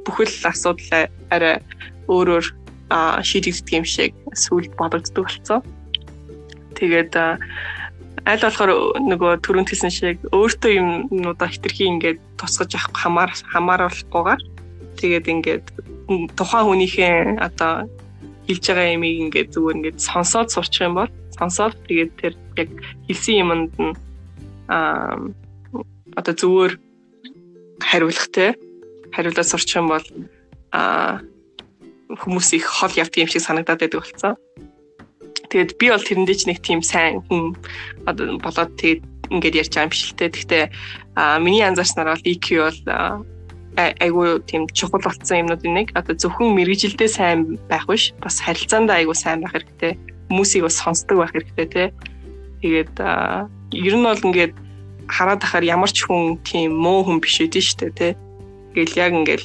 бүхэл асуудал арай өөрөөр шийдэгддэг юм шиг сүлд бодогддог болсон. Тэгээд аль болохоор нөгөө түрүүнд хэлсэн шиг өөртөө юмнуудаа хитрхи ингээд тусгаж авах хамаар хамааруулахгүйгээр тэгээд ингээд тухайн хүнийхээ одоо хэлж байгаа ямиг ингээд зүгээр ингээд сонсоод сурчих юм бол сонсоод тэгээд тэр яг хэлсэн юмд нь аа одоо зүгээр хариулах те хариулаад сурчих юм бол аа хүмүүс их хол явдаг юм шиг санагдаад байдаг болсон. Тэгээд би бол тэрэндээ ч нэг тийм сайн хүн болоод тэгээд ингээд ярьж байгаа юм шиг л те. Гэхдээ миний анзаарснаар бол EQ бол айгуу тийм чухал болсон юмнуудын нэг одоо зөвхөн мэрэгжилдээ сайн байх биш бас харилцаандаа айгуу сайн байх хэрэгтэй хүмүүсийг бас сонсдог байх хэрэгтэй тий. Тэгээд ер нь бол ингээд хараад ахаар ямар ч хүн тийм муу хүн биш үдэн штэ тий. Тэгэл яг ингээд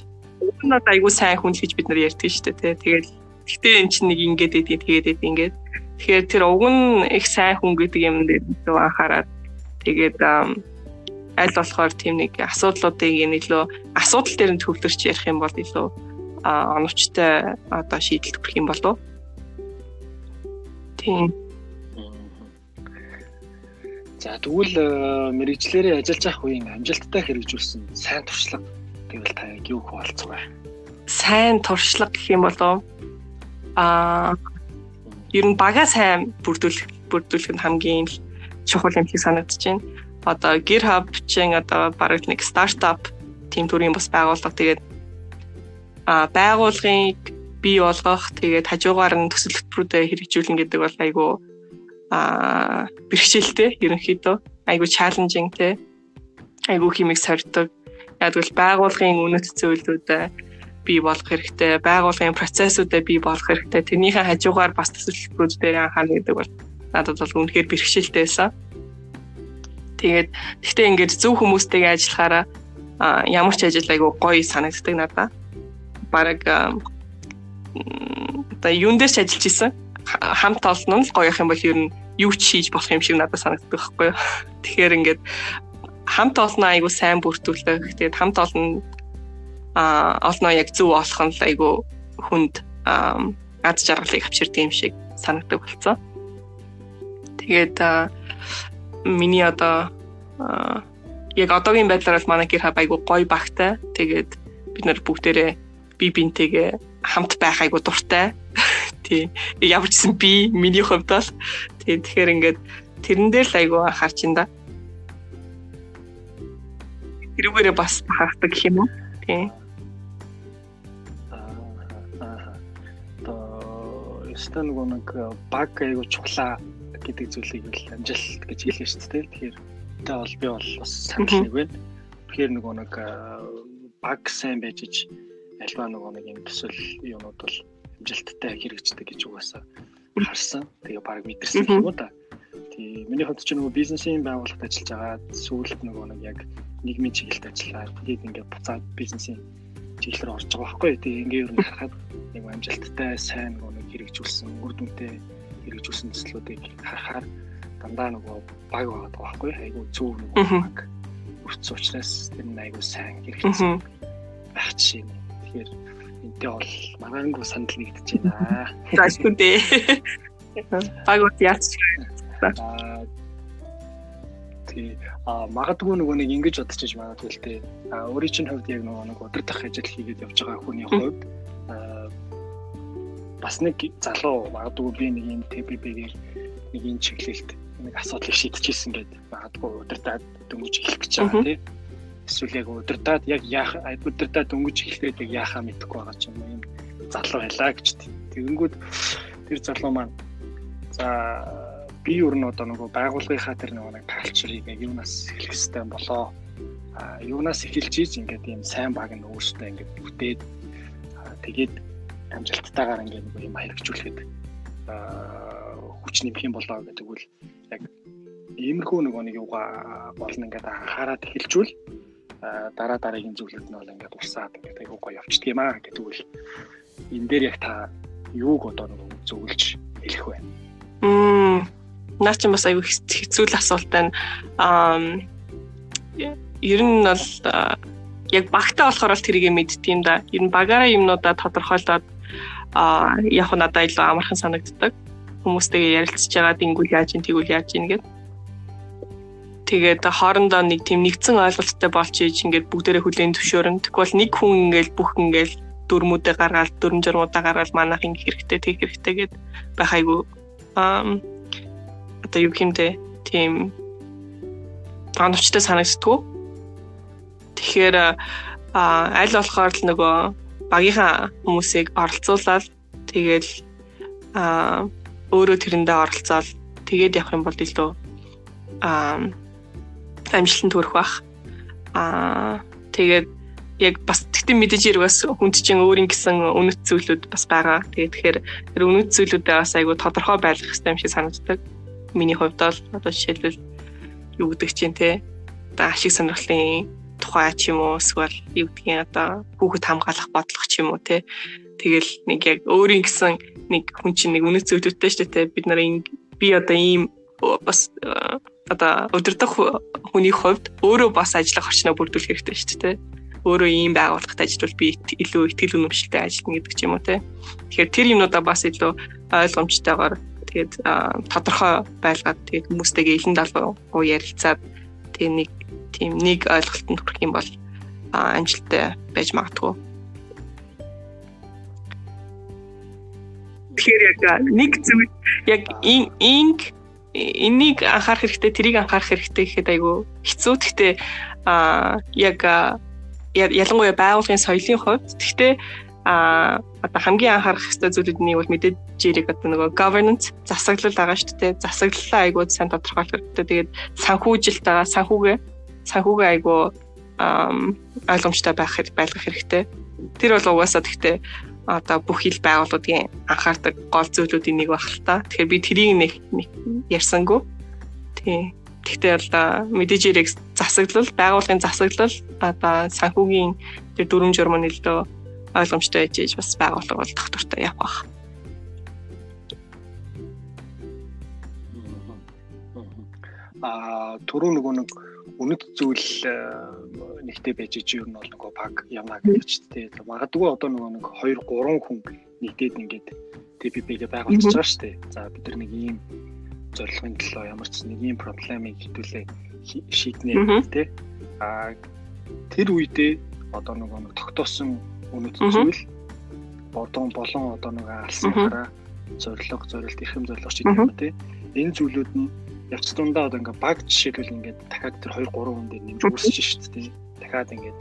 надад айгүй сайн хүн гэж бид нар ярьдаг штэ тий. Тэгэл гэтээ эн чинь нэг ингээд эдийн тэгээд эдийн ингээд. Тэгэхээр тэр уг нь их сайн хүн гэдэг юм дээр анхаарад тэгээд аль болохоор тийм нэг асуудлуудыг илүү асуудал дээр нь төвлөрч ярих юм бол илүү оновчтой одоо шийдэлт хүрэх юм болов. Тийм. За тэгвэл мэрэгчлэрээ ажиллаж авах үеийн амжилттай хэрэгжүүлсэн сайн туршлага гэвэл та юу хуваалцах вэ? Сайн туршлага гэх юм болов. Аа ер нь бага сайн бүрдүүлэх бүрдүүлэх нь хамгийн чухал юм шиг санагдаж байна. Одоо GitHub чинь одоо бараг нэг стартап тим төрлийн бас байгууллага. Тэгээд а байгууллагыг бий болгох тэгээд хажуугаар нь төсөл хөтөлбөрүүдэд хэрэгжүүлнэ гэдэг бол айгүй а бэрхшээлтэй ерөнхийдөө. Айгүй чаленжинг те. Айгүй химиг сордог яг л байгуулгын үнэт зөвлөдөө бий болох хэрэгтэй байгуулгын процессуудаа бий болох хэрэгтэй. Тэрнийхээ хажуугаар бас төсөлбөрүүд дээр анхаарна гэдэг бол надад бол үнэхээр бэрхшээлтэй байсан тэгээд гэхдээ ингээд зөв хүмүүстэйгээ ажиллахаараа ямар ч ажил айгүй гоё санагддаг надад бараг одоо юун дээр ч ажиллаж исэн хамт олон нь гоё юм бол ер нь юу ч хийж болох юм шиг надад санагддаг байхгүй юу. Тэгэхээр ингээд хамт олон айгу сайн бүртгүүлэх. Тэгээд хамт олон а олноо яг зөв олох нь айгу хүнд ад жаргалыг авчирдаг юм шиг санагддаг болсон. Тэгээд миний одоо яг одоогийн байдлаар бол манай гэр хав айгу гоё багтай. Тэгээд бид нар бүгдээрээ би бинтэйгээ хамт байх айгу дуртай. тий. Ямар ч гэсэн би миний хувьд бол тий тэгэхээр ингээд тэрэн дээр л айгүй анхаарч ин да. Тэрүүгээрээ бас харахдаг гэх юм уу? Тий. Яста нөгөө нэг баг айгу чухлаа гэдэг зүйлийг л амжилт гэж хэлээ шүү дээ. Тэгэхээр тэ бол би бол бас санал нэг байна. Тэгэхээр нөгөө нэг баг сайн байж ич альва нөгөө нэг юм төсөл юмуд бол амжилттай хэрэгждэг гэж угаасаа харсан. Тэгээ баг мэдэрсэн юм уу да. Тий, миний хувьд ч нөгөө бизнесийн байгууллагад ажиллаж байгаа сүүлд нөгөө нэг яг нийгмийн чиглэлд ажиллаад тэгээд ингээд буцаад бизнесийн чиглэлээр орж байгаа байхгүй. Тэгээ ингээд ер нь харахад нэг амжилттай сайн нөгөө нэг хэрэгжүүлсэн үр дүнтэй хэрэгжүүлсэн төслүүдийг харахаар дандаа нөгөө баг байгаа байхгүй. Айгу зөв нөгөө баг өрцөн учраас тэр нь айгу сайн хэрэгжсэн байх чинь. Тэгэхээр Энтэй бол магаангүй санал нэгдэж байна. Заашгүй дээ. Баг ут яач. Тий. А магадгүй нөгөө нэг ингэж бодчих магадгүй л дээ. А өөрийн чинь хувьд яг нөгөө нэг удирдах ажил хийгээд явж байгаа хүний хувьд бас нэг залуу магадгүй би нэг юм ТПБ-гээр нэг юм чиглэлд нэг асуудлыг шийдчихсэн гэдэг магадгүй удирдаад дөнгөж эхлэх гэж байгаа тийм эсвэл яг удирдаад яг яах удирдаад дөнгөж эхлээд яг яахаа мэдэхгүй байгаа ч юм уу юм залуу байлаа гэж тэгэнгүүт тэр залуу маань за би юу н одоо нөгөө байгууллагынхаа тэр нэг калчрыг яг юунаас эхлэх хэрэгтэй болоо а юунаас эхэлж ийж ингээд ийм сайн баг нь өөртөө ингээд бүтээд тэгээд амжилттайгаар ингээд нэг юм хэрэгжүүлэхэд хүч нэмэх юм болоо гэдэг үл яг иймэрхүү нөгөө нэг юугаа болно ингээд анхаарал эхэлжүүл дараа дараагийн зүйлүүд нь бол ингээд урсаад ингээд айгуу гоё явчихдаг юм аа гэдэг үл энэ дээр яг та юуг одоо нэг зөвлөж хэлэх вэ? Мм наа чи бас айгүй хэцүү л асуулт байна. Аа ер нь бол яг багтаа болохоор л тэрийг мэдтiin да. Ер нь багаараа юмнуудаа тодорхойлоод аа яг надад илүү амархан санагддаг. Хүмүүстэйгээ ярилцж байгаа дингүүл яаж ин тэгвэл яаж ин гэдэг Тэгээд хоорондоо нэг тийм нэгдсэн ойлголттой болж ийж ингээд бүгдээрээ хүлээн зөвшөөрөн. Тэгвэл нэг хүн ингээд бүх ингээд дөрмүүдээ гаргаад дөрм журмуудаа гаргаад манайх ингэ хэрэгтэй тэг хэрэгтэй гэд байх айгу одоо юу гэмдэ тийм тооновчтой санагдтгүү. Тэгэхээр аль болохоор л нөгөө багийнхаа хүмүүсийг оролцуулаад тэгэл а өөрөө тэрэндээ оролцоод тэгээд явах юм бол илүү а амжилтанд хүрэх бах. Аа тэгээд яг бас тэгтэн мэдээж хэрэг бас хүнд чинь өөрийн гэсэн үнэт зүйлүүд бас байгаа. Тэгээд тэгэхээр тэр үнэт зүйлүүдээ бас айгүй тодорхой байлгах хэрэгтэй юм шиг санагддаг. Миний хувьд бол одоо жишээлбэл юу гэдэг чинь те одоо ашиг сонирхлын тухай ч юм уу эсвэл юу гэдгийг одоо хүүхэд хамгаалах бодлого ч юм уу те. Тэгэл нэг яг өөрийн гэсэн нэг хүн чинь нэг үнэт зүйлүүдтэй шүү дээ те. Бид нар би одоо ийм бас одоо өдөрдох хүний хувьд өөрөө бас ажиллах орчноо бүрдүүлэх хэрэгтэй шүү дээ өөрөө ийм байгууллагад ажиллавал би илүү ихтгэл үнэмшилтэй ажиллана гэдэг ч юм уу те. Тэгэхээр тэр юмнуудаа бас илүү ойлгомжтойгоор тэгээд тодорхой байлгаад тэгээд хүмүүстэйгээ илэн далуу ярилцаад тэгээд нэг тийм нэг ойлголтод хүрэх юм бол амжилттай байж магадгүй. Тэгэхээр яг нэг зүйл яг инг энийг анхаарах хэрэгтэй, тэрийг анхаарах хэрэгтэй гэхэд айгүй хэцүү. Гэхдээ а яг ялангуяа байгууллагын соёлын хувьд гэхдээ а одоо хамгийн анхаарах хэвээр зүйлүүд нь бол мэдээж жирэг одоо нөгөө governance засаглал байгаа шүү дээ. Засаглалаа айгуу сайн тодорхойлох хэрэгтэй. Тэгээд санхүүжилт байгаа санхүүгээ санхүүгээ айгуу ойлгомжтой байх байлгах хэрэгтэй. Тэр бол угаасаа гэхдээ одоо бүх ил байгууллагын анхаардаг гол зүйлүүдийн нэг баг л та. Тэгэхээр би тэрийг нэг ярьсангүй. Тийм. Гэхдээ бол мэдээж ирэх засаглал, байгууллагын засаглал одоо санхүүгийн тэр дүрм журмын нэлээд ойлгомжтой байж бас байгууллага бол доктортой явах баг. Аа түрүү нөгөө нэг үнэт зүйл нэгтэй байж иж юу нь бол нөгөө баг явна гэж тээ. Магадгүй одоо нөгөө нэг 2 3 хүн нэгдээд ингээд TPP-гээ байгуулчихж байгаа шүү дээ. За бид нар нэг ийм зорилгын төлөө ямар ч нэг ийм проблемыг хэдүүлээ шийднэ тий. А тэр үедээ одоо нөгөө нэг тогтоосон үнэт зүйл. Бодон болон одоо нэг алсын хараа зорилго зорилт эрхэм зорилго ч гэдэг юм тий. Энэ зүйлүүд нь явц дундаа одоо ингээ баг жишээлбэл ингээд дахиад тэр 2 3 хүн дээр нэмж үүсэж шít тий. Дахиад ингээд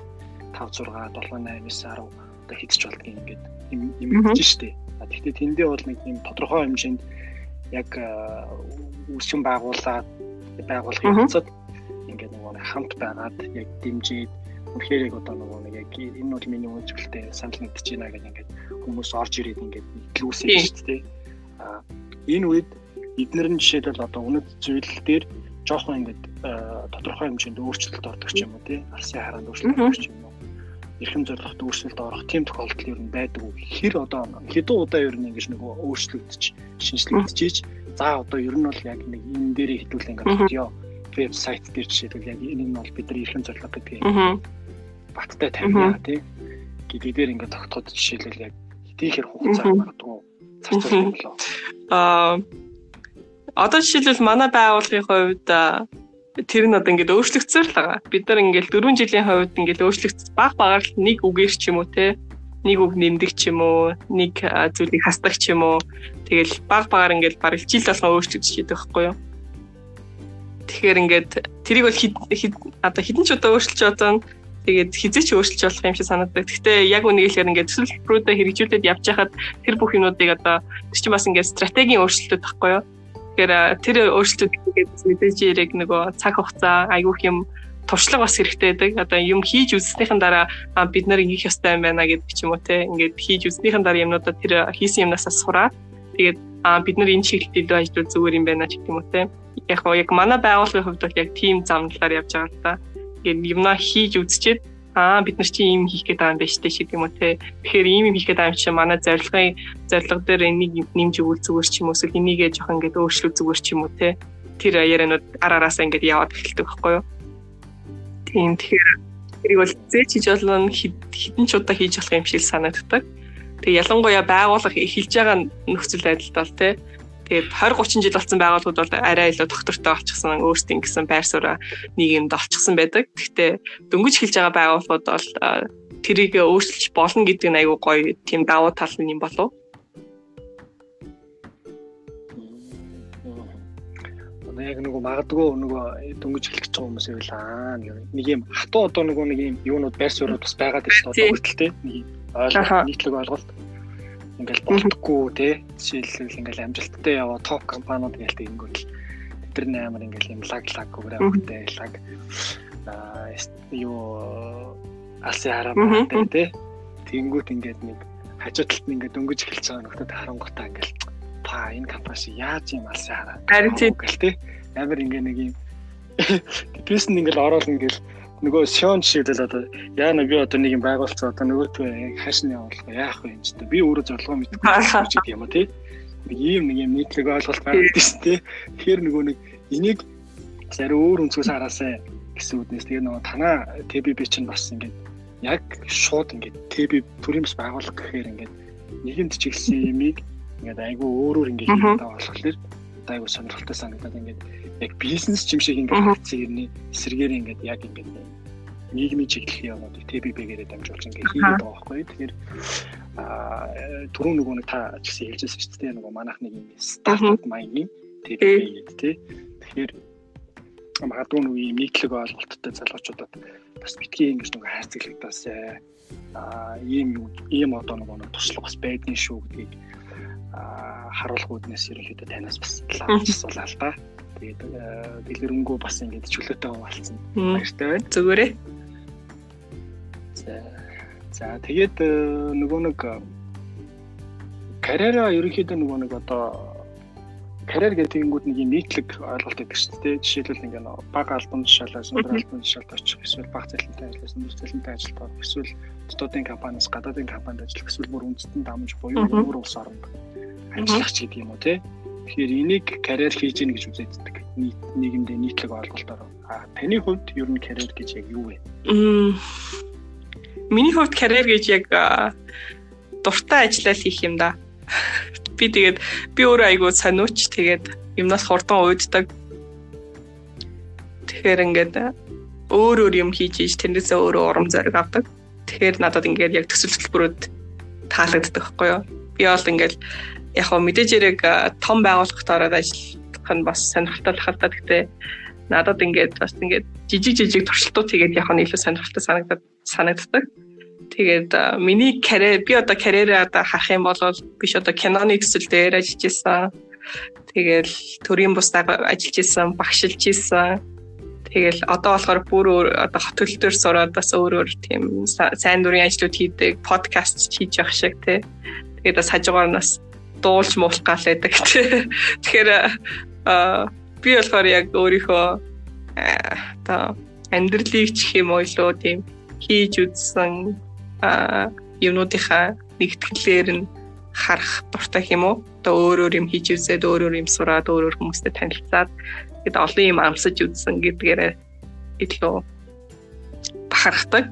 5 6 7 8 9 10 одоо хитч болдгийг ингээд имэгдэж штэ. Гэхдээ тэндээ бол нэг юм тодорхой хэмжээнд яг үүсгэн байгуулаад байгуулгын хацад ингээд нөгөө хамт байгаад яг дэмжиж үнэхээр яг одоо нөгөө нэг яг энэ бол миний үйлчлэлтэй санал нэгдэж байна гэж ингээд хүмүүс орж ирээд ингээд нийтлүүлсэн шүү дээ. А энэ үед эдгээр нь жишээлбэл одоо үнэт зүйл дээр жоохон ингээд тодорхой хэмжээнд өөрчлөлт ордог ч юм уу тий. Алсын хараанд өөрчлөлт ордог ч юм уу. Эрхэм зорилгот өөрчлөлт орох тийм тохиолдол ер нь байдаг уу? Хэр одоо хэдэн удаа ер нь ингэж нөгөө өөрчлөгдөж шинжлэгдэж за одоо ер нь бол яг нэг энэ дээр хитүүл ингээд бодё вебсайт дээр жишээлбэл яг энэ нь бол бидний эрхэм зорилго гэдгийг баттай тавина тий. Гэдэг дээр ингээд тогтоход жишээлбэл яг хэдийхэр хугацаа магадгүй зарцуулах болоо аа одоо жишээлбэл манай байгууллагын хувьд тэр нь одоо ингээд өөрчлөгдсөн л байгаа. Бид нар ингээд 4 жилийн хувьд ингээд өөрчлөгдсөн баг багаар л нэг үгээр ч юм уу те нэг үг нэмдэг ч юм уу нэг зүйлийг хасдаг ч юм уу. Тэгэл баг багаар ингээд бараг жил болгоо өөрчлөгдөж идэг байхгүй юу? Тэгэхээр ингээд тэрийг бол одоо хэдэн ч удаа өөрчилж одоо тэгээд хизээч өөрчилж болох юм шиг санагддаг. Гэхдээ яг үнийг хэлэхээр ингээд төлөвлөрүүдэд хэрэгжүүлээд явж хахад тэр бүх юмнуудыг одоо тэр чинь бас ингээд стратегийн өөрчлөлтүүд тахгүй юу? Тэгэхээр тэр өөрчлөлтүүд мэдээж яг нөгөө цаг хугацаа айгүйх юм туршлага бас хэрэгтэй байдаг. Одоо юм хийж үзснийхэн дараа бид нар ингэх ёстой юм байна гэдэг ч юм уу те. Ингээд хийж үзснийхэн дараа юмнуудаа тэр хийсэн юмнасаа сураад тэгээд бид нар энэ чиглэлд илүү ажиллавал зүгээр юм байна ч гэх юм уу те. Яг яг манай байгууллагын хувьд бол яг тийм замналаар явж байгаа л та. Тэгээд юмнаа хийж үзчихэд аа бид нар чи ийм хийх гээд байгаа юм байна штэ шиг юм уу те. Тэгэхээр ийм юм хийх гээд байгаа юм чи манай зорилгын зорилго дээр энийг нэмж өгвөл зүгээр ч юм уу эсвэл энийгээ жоохон ингээд өөрчлөх зүгээр ч юм уу те. Тэр ярианууд араараасаа ингээд яваад эхэлдэг байхгүй юу? Тийм тэгэхээр тэрийг бол зээч хийж болно хідэн ч удаа хийж болох юм шиг санагддаг. Тэг ялангуяа байгууллага эхэлж байгаа нөхцөл байдалд бол тий Тэгээд 20 30 жил болсон байгууллагууд бол арай илүү доктортой болчихсон өөрсдийн гэсэн байр сууриа нийгэмд олчихсан байдаг. Гэхдээ дөнгөж хэлж байгаа байгууллагууд бол тэрийг өөрчилж болно гэдэг нь айгүй гоё тийм давуу тал нь юм болов. яг нөгөө магадгүй нөгөө дөнгөж хэлэх гэж байгаа хүмүүс байл аа нэг юм хатуу одоо нөгөө нэг юм юунууд байр суурьуд бас байгаад байна шүү дээ нэг ойлголт нийтлэг ойлголт ингээл болтгүй те. Жишээлбэл ингээл амжилттай яваа топ компаниуд гээл тэгэнгүүт тэр нээр ингээл юм лаг лаг гүрэмтэй лаг. Аа юу алсын хараа те. Тэгэнгүүт ингээд нэг хажуу талд нь ингээд дөнгөж эхэлж байгаа нөхдөд харангуйтаа ингээл та энэ компани яаж юм алсын хараа. Харин тийм гэл те. Амар ингээ нэг юм. Нь ингээл ороод ингээл нөгөө Сион жишээлбэл одоо яана би одоо нэг юм байгуулцаа одоо нөгөөтөө хааш нь явуулах яах вэ та би өөрөө зорилгоо мэдгүй юм уу тий. Нэг ийм нэг юм нийтлэг ойлголт гэдэг шүү дээ. Тэгэхээр нөгөө нэг энийг Зарим өөр өнцгөөс хараасаа гэсэн үднээс тэгээ нөгөө танаа TBB чинь бас ингээд яг шууд ингээд TB төрийн бас байгууллага гэхээр ингээд нийгэмд чиглэсэн юмыг ингээд айгүй өөрөөр ингээд хийдэг болохоор айгүй сонирхолтой санагдаад ингээд яг бизнес юм шиг ингээд ирний эсрэгээр ингээд яг ингээд нийгмийн чиглэлийн юмнуудыг TBB-гээр дамжуулж ингээд хийгээд байгаа байхгүй. Тэгэхээр аа түрүү нөгөө нэг та ч гэсэн хэлжсэн шүү дээ нөгөө манайх нэг юм стартап маягийн TBB гэдэг тий. Тэгэхээр магадгүй нэг юм нийтлэг ойлголттой залуучуудад бас битгий ингэж нэг хайрцаглагдаас аа ийм ийм одоо нэг туслах бас байдгийн шүү гэдгийг аа харуулах үүднээс ерөнхийдөө танаас бас лавч асуулаа л да. Тэгээд дэлгэрэнгүй бас ингэж чөлөөтэй хуваалцсан. Баяртай байна. Зүгээрээ. За за тэгээд нөгөө нэг карьераа ерөнхийдөө нөгөө нэг одоо карьер гэдэг нь нэг юм нийтлэг ойлголт гэдэг шүү дээ. Жишээлбэл ингээ бага албан тушаалаас өндөр албан тушаалд очих эсвэл бага цалинтай ажиллаж өндөр цалинтай ажиллах эсвэл дотоодын компаниас гадаадын компанид ажиллах эсвэл бүр үндэстэн дамж буюу өөр улс оронд ажиллах ч гэдэг юм уу те. Тэгэхээр энийг карьер хийж гин гэж үздэг. нийгэмдээ нийтлэг ойлголтоор. А таны хувьд ер нь карьер гэж яг юу вэ? Миний хувьд карьер гэж яг дуртай ажиллал хийх юм да би тэгээд би өөрөө айгүй сониуч тэгээд юмнаас хурдан уйддаг. Тэгэхээр ингээд өөр өөр юм хийж иж тэрнээсээ өөрөө урам зориг авдаг. Тэгэхээр надад ингээд яг төсөл хөтөлбөрүүд таалагддаг байхгүй юу? Би бол ингээд яг хөө мэдээж хэрэг том байгууллагт ороод ажиллах нь бас сонирхолтой л хальтаа гэхдээ надад ингээд бас ингээд жижиг жижиг туршилтууд хийгээд явах нь илүү сонирхолтой санагдаад санагддаг. Тэгээд миний карьер би одоо карьераа одоо харах юм бол биш одоо киноны төсөл дээр ажиллаж исэн. Тэгэл төрийн бусдаа ажиллаж исэн, багшилж исэн. Тэгэл одоо болохоор бүр одоо хот төлөлтөөр сураад бас өөр өөр тийм сайн дурын ажлууд хийдэг, подкаст хийж явах шиг тий. Тэгээд бас хажуугаар нас дуулж муулах гал байдаг тий. Тэгэхээр би болохоор яг өөрийнхөө одоо амьдралыг ч юм уу илүү тийм хийж үзсэн юмнуудынхаа нэгтгэлээр нь харах дуртай юм уу? Одоо өөр өөр юм хийж үзээд өөр өөр юм сураад өөр өөр хүмүүстэй танилцаад тэгэд олон юм амсаж үзсэн гэдгээрээ илүү бахархдаг.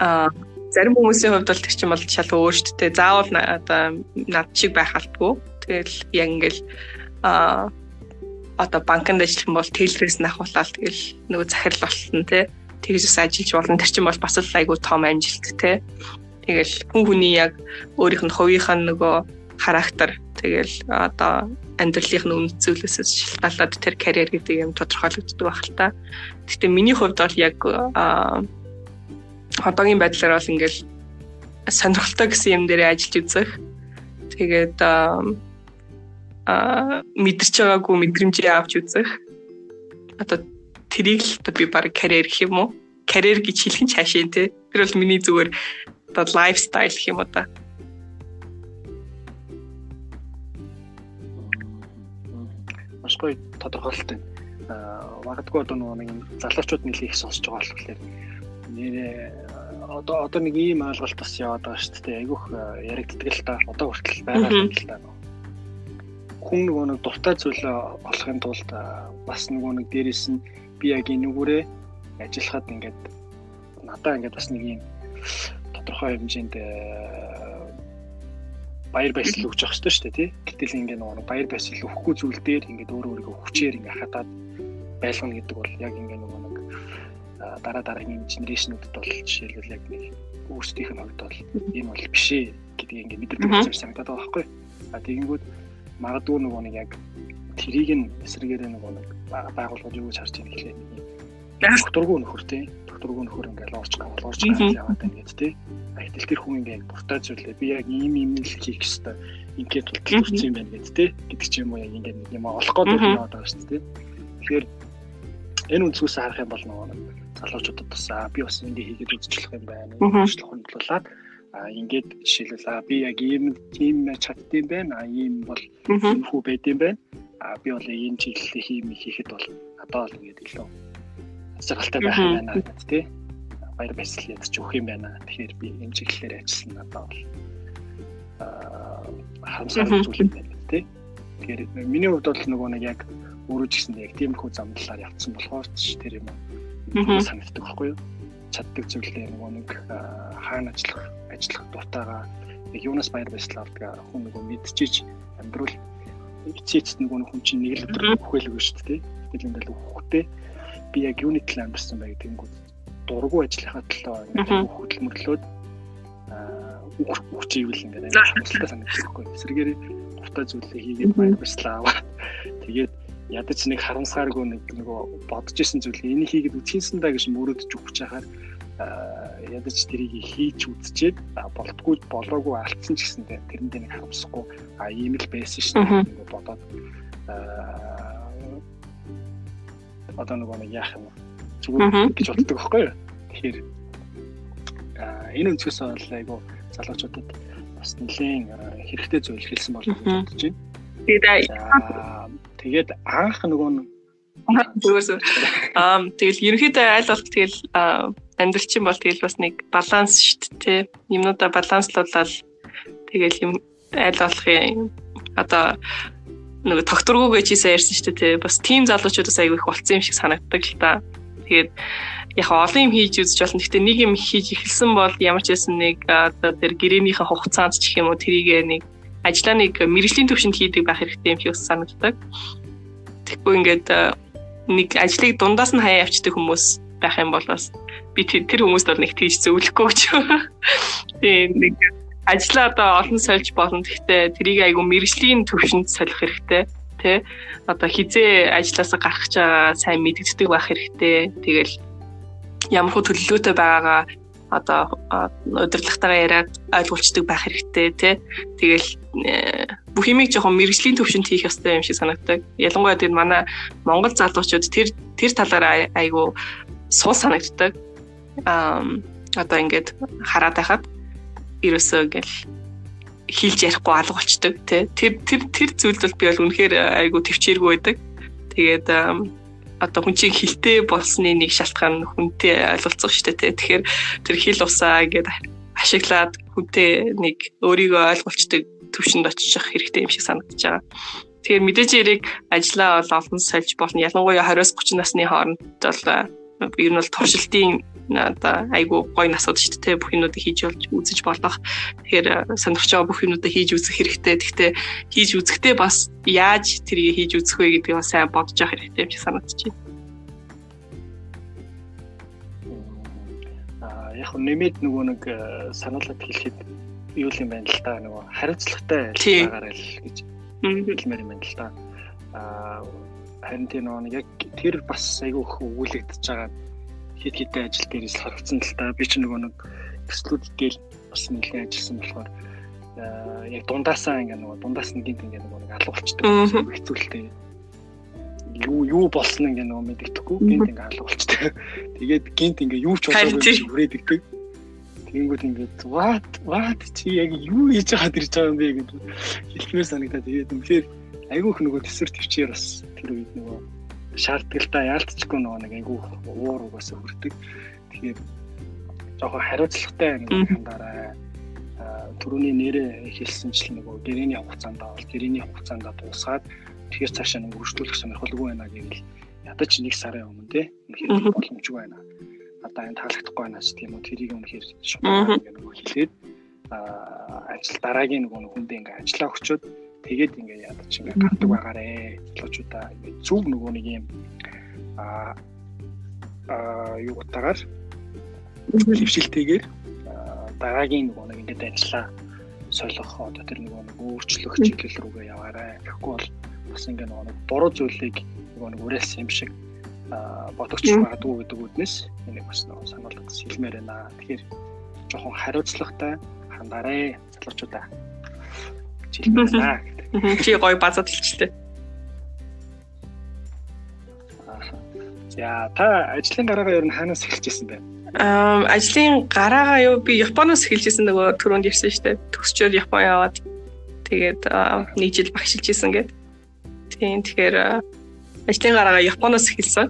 Аа зарим хүмүүсийн хувьд бол тэр чинь бол шал өөртөө заавал одоо над шиг байх албагүй. Тэгэл яг ингээл аа одоо банкнд ажиллах юм бол тейлрээс нь ахуулаад тэгэл нөгөө захирал болсон тий тэгж бас ажиллаж болно. Тэр чинь бол бас л айгүй том амжилт те. Тэгэл хүн хүний яг өөрийнх нь хувийнх нь нөгөө характер тэгэл одоо амьдралынх нь үнэт зүйлээс шалтгаалаад тэр карьер гэдэг юм тодорхойлогддог байх л та. Гэхдээ миний хувьд бол яг одоогийн байдлаар бол ингээл сонирхолтой гэсэн юм дээр ажиллаж үзэх. Тэгээд аа мэдэрч байгаагүй мэдрэмжээ авч үзэх. Одоо тэрийг л би баг карьер гэх юм уу? Карьер гэж хэлэх нь цаашаа тий. Тэр бол миний зүгээр одоо лайфстайл гэх юм уу та. Маш гоё тодорхойлолт байна. Аа магадгүй одоо нэг залуучууд нэлээд их сонсож байгаа болохоор нэрээ одоо одоо нэг ийм ойлголт бас яваад байгаа шүү дээ. Айгүйх яригддаг л та. Одоо хүртэл байгаа л та. Хүн нөгөө нэг дуртай зүйлээ олохын тулд бас нөгөө нэг дээрэс нь би яг энүүгээрээ ажиллахад ингээд надаа ингээд бас нэг юм тодорхой хэмжээнд э, баяр баясгал өгч явах хэрэгтэй шүү дээ тий. Гэтэл ингээд нөгөө баяр баясгал өгөхгүй зүйл дээр ингээд өөрөө өөрийгөө хүчээр ингээд хадаад байлгана гэдэг бол яг ингээд дараа дараагийн генерашнүүдэд бол жишээлбэл яг нэг өөрсдийнх нь хувьд бол ийм бол биш ээ гэдгийг ингээд мэдэрдэг юм санагдаад байгаа байхгүй. А тэгэнгүүт магадгүй нөгөө нэг яг тэрийг нь эсрэгээрээ нөгөө нэг байгууллагууд юу гэж харж байгаа гэхлээр докторгүй нөхөр тий докторгүй нөхөр ингээл орж олгорч яваад байна гэд тий айтал тэр хүн ингээд буртаа зүйлээ. Би яг ийм ийм л хийх ёстой. Ингээд тултал төрсөн юм байна гэд тий гэдэг ч юм уу яг ингээд юм олох гээд байна одоо шүү дээ тэгэхээр энэ үнцгээс харах юм бол нөгөө залуучуудад бас би бас ингэ хийгээд үзчихлэх юм байна өөрчлөх хөндлөлаад а ингээд жишээлбэл а би яг ийм тийм чаддсан байна. А ийм бол юм хүү байдсан байна. А би бол ийм чиглэлээ хийм хийхэд бол одоо л ингээд илүү асаргалтай байх юм байна гэдэг тий. Баяр баясгал ядч өгөх юм байна. Тэгэхээр би ийм чиглэлээр ажиллана одоо бол харамсалтай зүйл юм байна тий. Тэгэхээр миний хувьд бол нөгөө нэг яг өөрөө ч гэсэн яг тиймэрхүү зам талаар явцсан болохоор ч тэр юм санагддаг байхгүй юу? Чаддаг зүйлээ нөгөө нэг хаана ажиллах, ажиллах дуртайгаа яг юунаас баяр баясгал авдаг хүн нөгөө мэдчихэж амьдрал эцээцт нөгөө хүн чинь нэг л өдөр бүхэлгүй шүү дээ. Тэгэл ингээл хүүхдээ би яг юуны төлөө амьдсан бай гэдэг нь дургу ажиллахаа төлөө ингээд хөдөлмөрлөөд аа үхч ивэл ингээд хамтлагаа санагдаж байхгүй. Эсрэгээр дуртай зүйлээ хийгээд баяр баясгалаа аваад тэгээд ядаж нэг харамсгааргүй нэг нөгөө бодож исэн зүйлээ энийг хийгээд үтгийнсэн да гэж мөрөдөж өгч хахаар ядаж тэрийг хийж үзчихэд болтгүй болоогүй алдсан ч гэсэндээ тэрэндээ нэг харамсахгүй а ийм л байсан шүү дээ бодоод. Одоо нөгөө нэг яах юм зүгээр гэж боддог байхгүй юу? Тэгэхээр энэ өнцгөөс бол айгу залуучуудад бас нэлээд хэрэгтэй зүйл хэлсэн болов уу гэж бодож байна. Тэгээд анх нөгөө Зүгээс аа тэгэл ерөнхийдөө аль болох тэгэл амьдралчин бол тэгэл бас нэг баланс шүү дээ. Юмнуудаа баланслуулаад тэгэл юм аль болохын одоо нэг тогтургуу гэж ярьсан шүү дээ. Бас тим залуучуудаас аягүй их болцсон юм шиг санагддаг л та. Тэгээд яг олон юм хийж үзэж болно. Гэхдээ нэг юм хийж эхэлсэн бол ямар ч байсан нэг одоо тэр гэрээнийхээ хугацаанд ч гэх юм уу тэрийг нэг ажлаа нэг мэрэгжлийн төвшөнд хийдэг байх хэрэгтэй юм шиг санагддаг. Тэгэхгүй ингээд нэг ажлыг дундаас нь хаяа явчихдаг хүмүүс байх юм бол бас би тэр хүмүүст бол нэг тийж зөвлөхгүй гэж. Тэгээ нэг ажлаа одоо олон сольж болно. Гэхдээ тэрийг айгу мэрэгжлийн төвшөнд солих хэрэгтэй тий одоо хизээ ажилласаа гарах байгаа сайн мэддэгддэг байх хэрэгтэй. Тэгэл ямар хөө төлөвлөлтөй байгаагаа одоо удирдлагатайгаа яриад ойлгуулцдаг байх хэрэгтэй тий. Тэгэл э, бүх юмыг жоохон мэрэгжлийн төвшөнд хийх ёстой юм шиг санагддаг. Ялангуяа тэр манай Монгол залуучууд тэр тэр талаараа айгүй суу санагддаг. Аа одоо ингээд хараад байхад ерөөсөө ингээл хийлж ярихгүй алга болчдөг тий. Тэр тэр тэр зүйлд бол би бол үнэхээр айгүй төвчээргүй байдаг. Тэгээд одоо хүн чинь хилтэй болсны нэг шалтгаан хүнтэй ойлголцох шүү дээ. Тэгэхээр тэр хил усаа ингээд ашиглаад хүнтэй нэг өөрийгөө ойлголцдог төвшөнд очих хэрэгтэй юм шиг санагдаж байгаа. Тэгэхээр мэдээж яриг ажиллаа бол олон сольж болно. Ялангуяа 20-30 насны хооронд бол ер нь бол туршилтын одоо айгу гоё насууд шүү дээ бүх юмнуудыг хийж болж үзэж болох. Тэгэхээр сонирхож байгаа бүх юмнуудыг хийж үзэх хэрэгтэй. Гэхдээ хийж үзэхдээ бас яаж тэрийг хийж үзэх вэ гэдгийг бас сайн бодож явах хэрэгтэй юм шиг санагдаж байна. Аа яг нэмээд нөгөө нэг сануулад хэлэхэд юу юм байна л та нөгөө хариуцлагатай байгаарай л гэж хэлмээр юм байна л та. Аа харин тийм нөгөө яг тэр бас айгүй их өгүүлэгдэж байгаа хэд хэдэн ажил дээр л харагдсан л та. Би ч нөгөө нэг төслүүд дээр бас нэлээд ажилласан болохоор яг дундаасаа ингээ нөгөө дундаас нь гинт ингээ нөгөө болчтой хэцүүлтэй. Юу юу болсон ингээ нөгөө мэддэхгүй гинт ингээ болчтой тэгээд гинт ингээ юу ч болоогүй хүрээд игдэг Тэнгүүд ингээд what what чи яг юу хийж байгаа дэрж байгаа юм бэ гэж хэлмээр санагдаад тэгээд үнэхээр айгүйх нөгөө төсвөр төвчээр бас тэр үед нөгөө шаардлагатай яалтчгүй нөгөө нэг айгүй уур угаасаа хүрдэг. Тэгэхээр жоохон хариуцлагатай нэг хандаарай. Төрөний нэрээ хэлсэнчлэн нөгөө гэрээний хугацаанд бол гэрээний хугацаанд дуусгаад тэгэхээр цаашаа нэг өргөжлүүлэх сонирхолгүй байна гэвэл ядаж нэг сарын өмнө те үнэхээр боломжгүй байна. Одоо энэ таалагдахгүй байна ч тийм үү тэрийг үнэхээр шууд нөгөө хэлээд ажил дараагийн нөгөө хүндээ ингээ ажиллаа өгчөөд тэгээд ингээ ядаж ингээ гардаг байгаарэ залуучуудаа ингээ зөв нөгөө нэг юм а а юу утаагаар хөвшилтэйгээр дараагийн нөгөө нэг ингээ ажиллаа солих одоо тэр нөгөө нэг өөрчлөх чиглэл рүүгээ яваарэ гэхгүй бол бас ингээ нөгөө нэг буруу зүйлийг нөгөө нэг үрээс юм шиг бодогч магадгүй гэдэг үднэс энийг бас нөгөө сануулгад хэлмээр байна. Тэгэхээр жоохон хариуцлагатай хандаарэ залуучуудаа хэлмээр байна гэдэг. Чи гоё базаад хэлчихлээ. За та ажлын гараагаа ер нь хаанаас эхэлжсэн бэ? Аа ажлын гараагаа юу би Японоос эхэлжсэн нөгөө түрүүнд ярьсан шүү дээ. Төгсчөөд Япон яваад тэгээд нэг жил багшилж исэн гээд. Тийм тэгэхээр ажлын гараагаа Японоос эхэлсэн.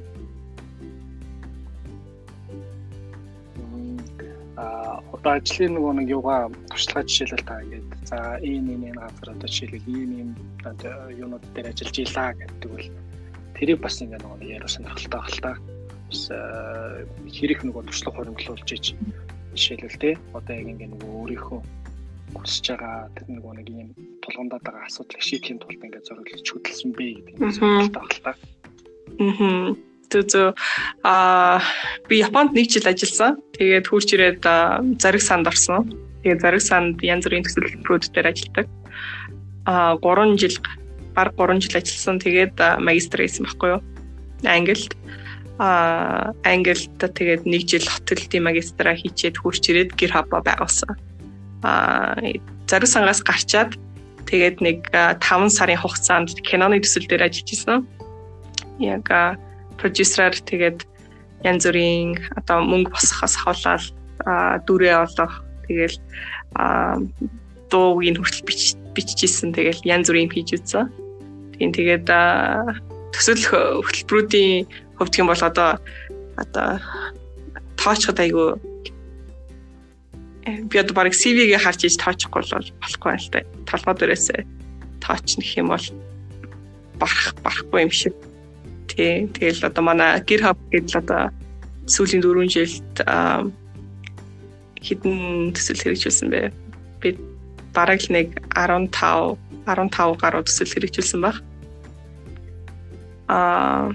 Аа одоо ажлын нөгөө нэг юугаа туршлагаа жишээлбэл та ингээд За энэ энэ газар одоо жишээлбэл ийм ийм юунууд дээр ажиллаж илаа гэдэг бол тэрийг бас ингээ нэг яруу сонирхолтой та. Бас хэрэг нөгөө туршлага хөрөнгөлүүлж иж жишээлбэл те одоо яг ингээ нөгөө өөрийнхөө хүсэж байгаа тэр нөгөө нэг юм тулгамдаад байгаа асуудлыг шийдэхин тулд ингээ зориулж хөдөлсөн бэ гэдэг нь сонирхолтой та. Аа. Тэгвэл аа би Японд нэг жил ажилласан. Тэгээд хурж ирээд зариг санд орсон. Тэгээд зариг санд янз бүрийн төсөл хэлбэрүүд дээр ажилладаг. Аа 3 жил баг 3 жил ажилласан. Тэгээд магистр хийсэн байхгүй юу? Англид. Аа Англид тэгээд нэг жил хотелтын магистра хийчээд хурж ирээд гэр хабаа байгуулсан. Зариг сангаас гарчаад тэгээд нэг 5 сарын хугацаанд киноны төсөл дээр ажиллаж исэн. Яг продюсераар тэгээд янз бүрийн одоо мөнгө босгохоос хавлал дүрээ олох тэгэл дуугийн хүртэл биччихсэн тэгэл янз бүрийн хийж үзсэн. Тийм тэгээд төсөл хөтөлбөрүүдийн юм бол одоо одоо тоочход айгу би одоо баг CV-гээ харж иж тоочихгүй бол болохгүй байл та. Толгой дээрээсээ тооч нэх юм бол барах барахгүй юм шиг Тий. Тэгэл одоо манай GitHub гэдэл одоо сүүлийн 4 жилд хэдэн төсөл хэрэгжүүлсэн бэ? Би бараг нэг 15 15 гаруй төсөл хэрэгжүүлсэн баг. Аа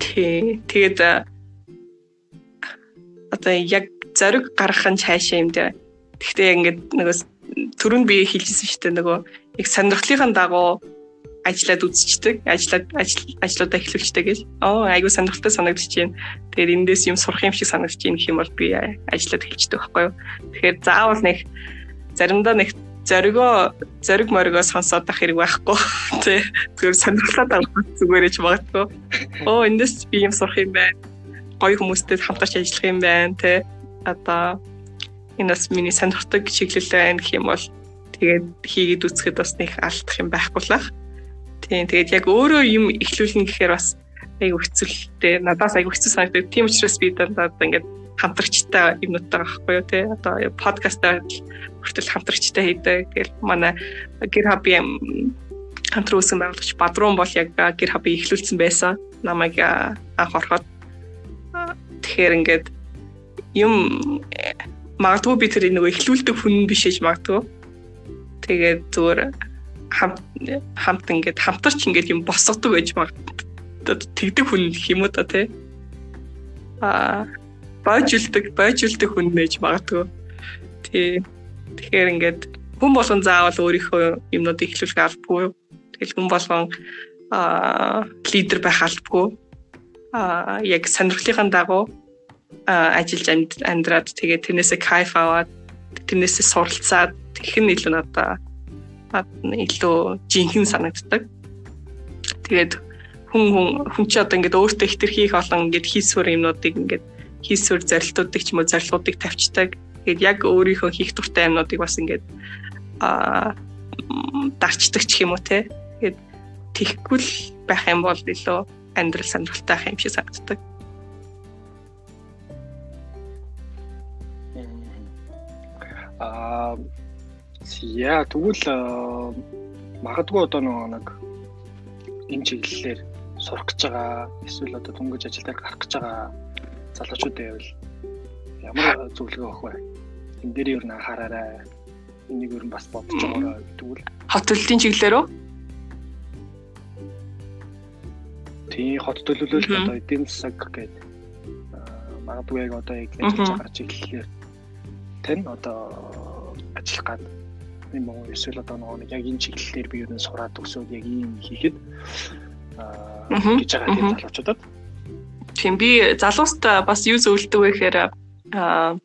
тий. Тэгээд одоо яг зориг гаргах нь цаашаа юм дээ. Гэхдээ ингээд нөгөө түрүүнд би хэлжсэн шүү дээ нөгөө яг сонирхлынхаа дагуу ажиллаад үзчихдэг. Ажиллаад ажлуудаа эхлүүлчихдэг гэж. Оо айгуу сонирхолтой санагдчих чинь. Тэгээд эндээс юм сурах юм шиг санагдчих юм гэх юм бол би ажиллаад хэлчихдэг байхгүй юу. Тэгэхээр заавал нэг заримдаа нэг зоригоо зориг моригоо сонсоод ах хэрэг байхгүй тий зүгээр сонирхлоод авах зүгээрэж магадгүй оо эндээс би юм сурах юм байна гоё хүмүүстэй хамтарч ажиллах юм байна тий одоо энэ бас миний сонирхдаг чиглэл байна гэх юм бол тэгээд хийгээд үзэхэд бас нэг алдах юм байхгүй л ах Тийм тэгээд яг өөрөө юм ихлүүлнэ гэхээр бас айгу хэцүүлтэй. Надаас айгу хэцүү санагдав. Тийм учраас би дандаа ингээд хамтрагчтай юмнуудтай байхгүй юу те одоо подкастаар хүртэл хамтрагчтай хийдэг. Тэгэл манай GitHub-ийн хамтран үүсгэн байгуулагч Бадрун бол яг GitHub-ийг ихлүүлсэн байсан. Намайг анх ороход тэгэхээр ингээд юм магадгүй би тэр нөгөө ихлүүлдэг хүн биш ээж магадгүй. Тэгээд зүгээр хамт хамт ингээд хамтарч ингээд юм босгодог байж магадгүй. Тэгдэг хүн юм уу та тий а байжулдаг байжулдаг хүн байж магадгүй. Тий. Тэгэхээр ингээд хүн болгон заавал өөрийнхөө юмнуудыг эхлүүлэх албагүй. Тэгэл хүн болгон а лидер байх албагүй. А яг сонирхлынхаа дагуу ажиллаж амьдраад тэгээд тэрнээсээ кайф аваад тэрнээсээ суралцаад нь илүү надаа илүү жинхэнэ санагддаг. Тэгээд хүн хүн хүн чи одоо ингээд өөртөө ихтер хийх олон ингээд хийсвэр юмнуудыг ингээд хийсвэр зорилтуудыг ч юм уу зорилгоодыг тавьчихдаг. Тэгээд яг өөрийнхөө хийх дуртай юмнуудыг бас ингээд аа дарчдаг ч юм уу те. Тэгээд тэхгүй л байх юм бол илүү амьдрал сонирхолтой байх юм шиг санагддаг. Аа Яа тэгвэл магадгүй одоо нэг энэ чиглэлээр сурах гэж байгаа эсвэл одоо дөнгөж ажил дээр гарах гэж байгаа залуучууд байвал ямар зөвлөгөө өгөх вэ? Энд дээр юу н анхаараарай. Энийг юу н бас бодож байгаарай тэгвэл хот төлөлтийн чиглэлээр үү? Тий хот төлөвлөлт одоо эдийн засаг гэдэг магадгүй яг одоо яг ажиллаж байгаа чиглэлээр тань одоо ажиллах гад юм уу эсвэл одоо нэг яг энэ чиглэлээр би юу нэ сураад өсөөд яг ийм хийхэд аа гэж байгаа тийм залуучуудад. Тийм би залууст бас юу зөвлөдөг вэ гэхээр аа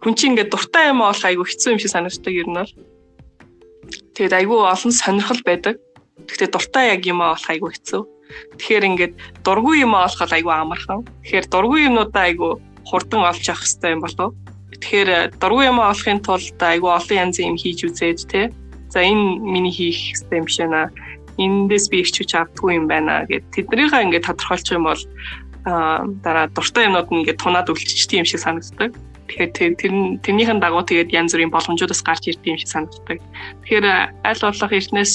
хүн чинь ингээд дуртай юм бол айгүй хэцүү юм шиг санагддаг ер нь бол. Тэгээд айгүй олон сонирхол байдаг. Гэхдээ дуртай яг юм олох айгүй хэцүү. Тэгэхээр ингээд дургүй юм олоход айгүй амархан. Тэгэхээр дургүй юмнуудаа айгүй хурдан олж авах хэрэгтэй юм болов Тэгэхээр э, дургүй юм олохын тулд айгүй олон янзын юм хийж үзээд те. За энэ миний хийх юм шиг наа. Эндээс би ирч хүч авдгүй юм байна гэд тэднийхээ ингээд тодорхойлчих юм бол дараа дуртай юмнууд нь ингээд тунаад үлччихсэн юм шиг санагддаг. Тэгэхээр тэр тэрнийхэн дагуу тэгээд янз бүрийн боломжуудаас гарч ирдэг юм шиг санагддаг. Тэгэхээр э, аль болох эртнээс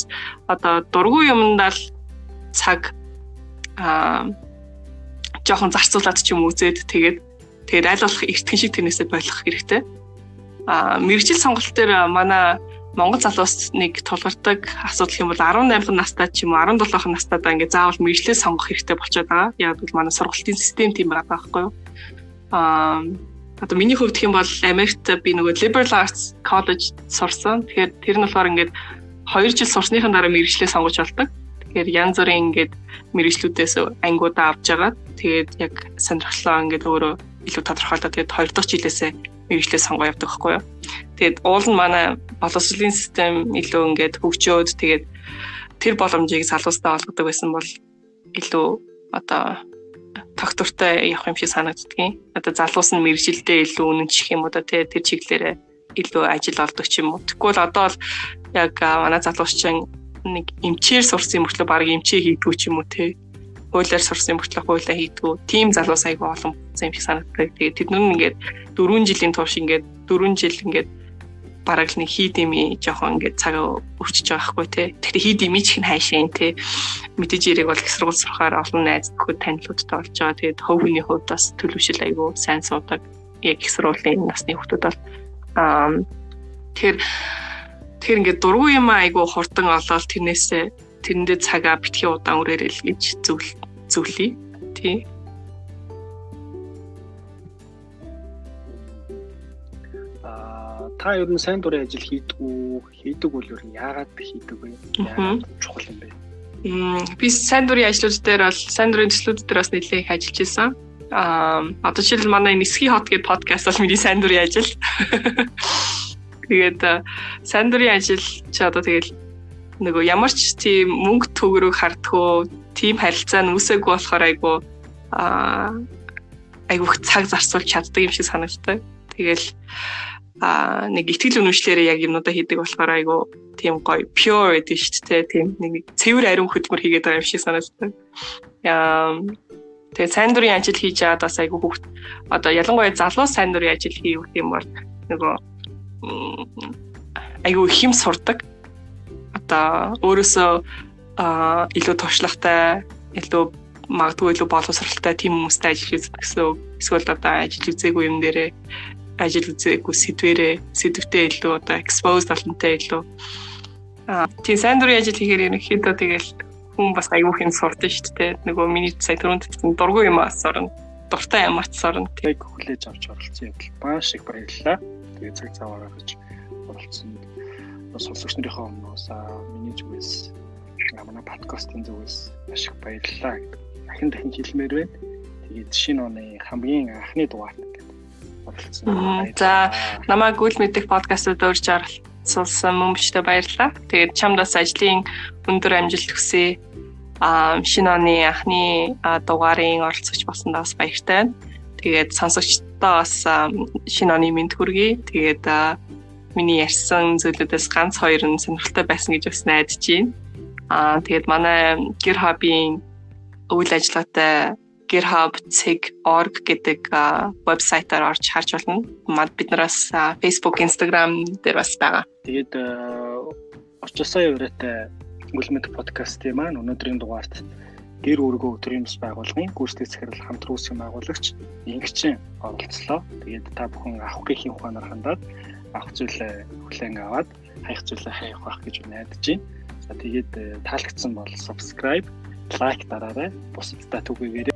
одоо дургүй юмдаа л цаг аа жоохон зарцуулаад ч юм үзээд тэгээд тэгээд аль болох эртгэн шиг тэрнээсээ болох хэрэгтэй. Аа мэрэгжил сонголт дээр манай Монгол залуус нэг тулгардаг асуудал юм бол 18 настай ч юм уу 17 настай да ингээд заавал мэрэгчлээ сонгох хэрэгтэй болчиход байгаа. Яг бол манай сургалтын систем тийм байгаа байхгүй юу? Аа одоо миний хувьд юм бол Америкт би нөгөө liberal arts college сурсан. Тэгэхээр тэр нь болохоор ингээд 2 жил сурсныхан дараа мэрэгчлээ сонгож болдог. Тэгэхээр янз бүрийн ингээд мэрэгчлүүдээс ангиудаа авч байгаа. Тэгээд яг сонирхлоо ингээд өөрөө илүү тодорхойлоо. Тэгээд 2 дахь жилээсээ мэрэгчлээ сонгоо явдаг байхгүй юу? Тэгээд уул нь манай боловсролын систем илүү ингээд хөгжөөд тэгээд тэр боломжийг залуустаа олгодог байсан бол илүү одоо тогтвортой явах юм шиг санагддгийн. Одоо залуус нь мэрэгжилдээ илүү үнэнчих юм уу да тэр чиглэлээрээ илүү ажил олдог ч юм уу. Тэгвэл одоо л яг манай залуус чинь нэг эмчээр сурсан мөртлөө баг эмчээ хийдгүү ч юм уу те хуулиар сурсан мөртлөө хуулиа хийдгүү тийм залуус айгүй олон болсон юм шиг санагддаг. Тэгээд тэд нар ингээд 4 жилийн турш ингээд 4 жил ингээд бараг нэг хий дими жоохон ингээд цаг өвчөж байгаа хгүй те. Тэгэхээр хий дими ч хэн хайшаа те. Мэдээж ирэг бол их сургууль сурахаар олон найз нөхөд танилуудтай болж байгаа. Тэгээд хөв хүний хувьд бас төлөвшил айгүй сайн суудаг. Яг их сургуулийн насны хүмүүс бол аа тэгэхээр Тэгэхээр ингээд дургүй юм айгу хурдан олоод тэрнээсээ тэрэндээ цагаа битгий удаан үрээрэл гэж зөвл зөвлөе. Тий. Аа та ер нь сайн дурын ажил хийдэг үү? Хийдэг бол ер нь яагаад хийдэг вэ? Яагаад чухал юм бэ? Мм би сайн дурын ажлууд дээр бол сайн дурын төслүүд дээр бас нэлээд их ажиллаж байсан. Аа одоо жишээл манай Нисхи хот гэдэг подкаст бол миний сайн дурын ажил. Тэгээд сайн дурын ажил ч одоо тэгэл нөгөө ямар ч тийм мөнгө төгрөг хардггүй тийм харилцаа нь үсээгүй болохоор айгу аа айгу цаг зарцуулж чаддаг юм шиг санагддаг. Тэгэл а нэг ихтгэл үнэмшлэрээ яг юмудаа хийдэг болохоор айгу тийм гоё pure гэдэг шүү дээ. Тийм нэг цэвэр ариун хөдөлмөр хийгээд байгаа юм шиг санагддаг. Яа тэгээ сайн дурын ажил хийж байгаад бас айгу хүүхд одоо ялангуяа залуу сайн дурын ажил хийх юм бол нөгөө айгүй хэм сурдаг. Одоо өөрөөсөө илүү туршлагатай, илүү магадгүй илүү боловсралтай тийм хүмүүстэй ажиллаж үзэх гэсэн үг. Эсвэл одоо ажиллаж үзээгүй юм дээрээ ажил үзээгүй сэдвэрээ сэдвтээ илүү одоо expose болонтой илүү а тийм сайн дурын ажил хийхээр ерөнхийдөө тэгэл хүн бас аюу хэн сурдаг шүү дээ. Нөгөө миний сая түрүүнд дургүй юм аас орно. Дуртай юм аач орно. Тэг хүлээж авч оролцсон явдал маш их баярлалаа. Тэгээ цаг цав гаргаж оролцсон сонсогч нарынхаа өмнөөс миний зүгээс манай подкастын зүгээс маш их баярлалаа гэдэг дахин дахин хэлмээр байна. Тэгээд шинэ оны хамгийн анхны дугаарт гэдэг оролцсон. За намайг гүйл мэдих подкастад урьж оролцсон мөмчтэй баярлалаа. Тэгээд чамдас ажлын өндөр амжилт хүсье. А шинэ оны анхны дугаарын оролцогч болсондоо бас баяртай байна. Тэгээд сонсогчдоо бас шинэ оны мэд хүргэе. Тэгээд миний ярьсан зүйлүүдээс ганц хоёр нь сонирхолтой байсан гэж бас найдаж байна. Аа тэгээд манай GitHub-ийн үйл ажиллагаатай github.org гэдэг вебсайтаар орж харж болно. Мад биднээс Facebook, Instagram дээр бас байгаа. Тэгээд очосоо явраатай үлмэд подкастын маань өнөөдрийн дугаарт гэр өргөө өдрийн бас байгууллагын гүйцэтгэх захирал хамтран үүсгэн байгуулагч Ингчин оролцлоо. Тэгээд та бүхэн авах гэхийн ухаанаар хандаад авах зүйлээ хүлээн аваад хаях зүйлээ хаях байх гэж найдаж байна. За тэгээд таалагдсан бол subscribe, like дараарай. Бусадтай түгээгээрэй.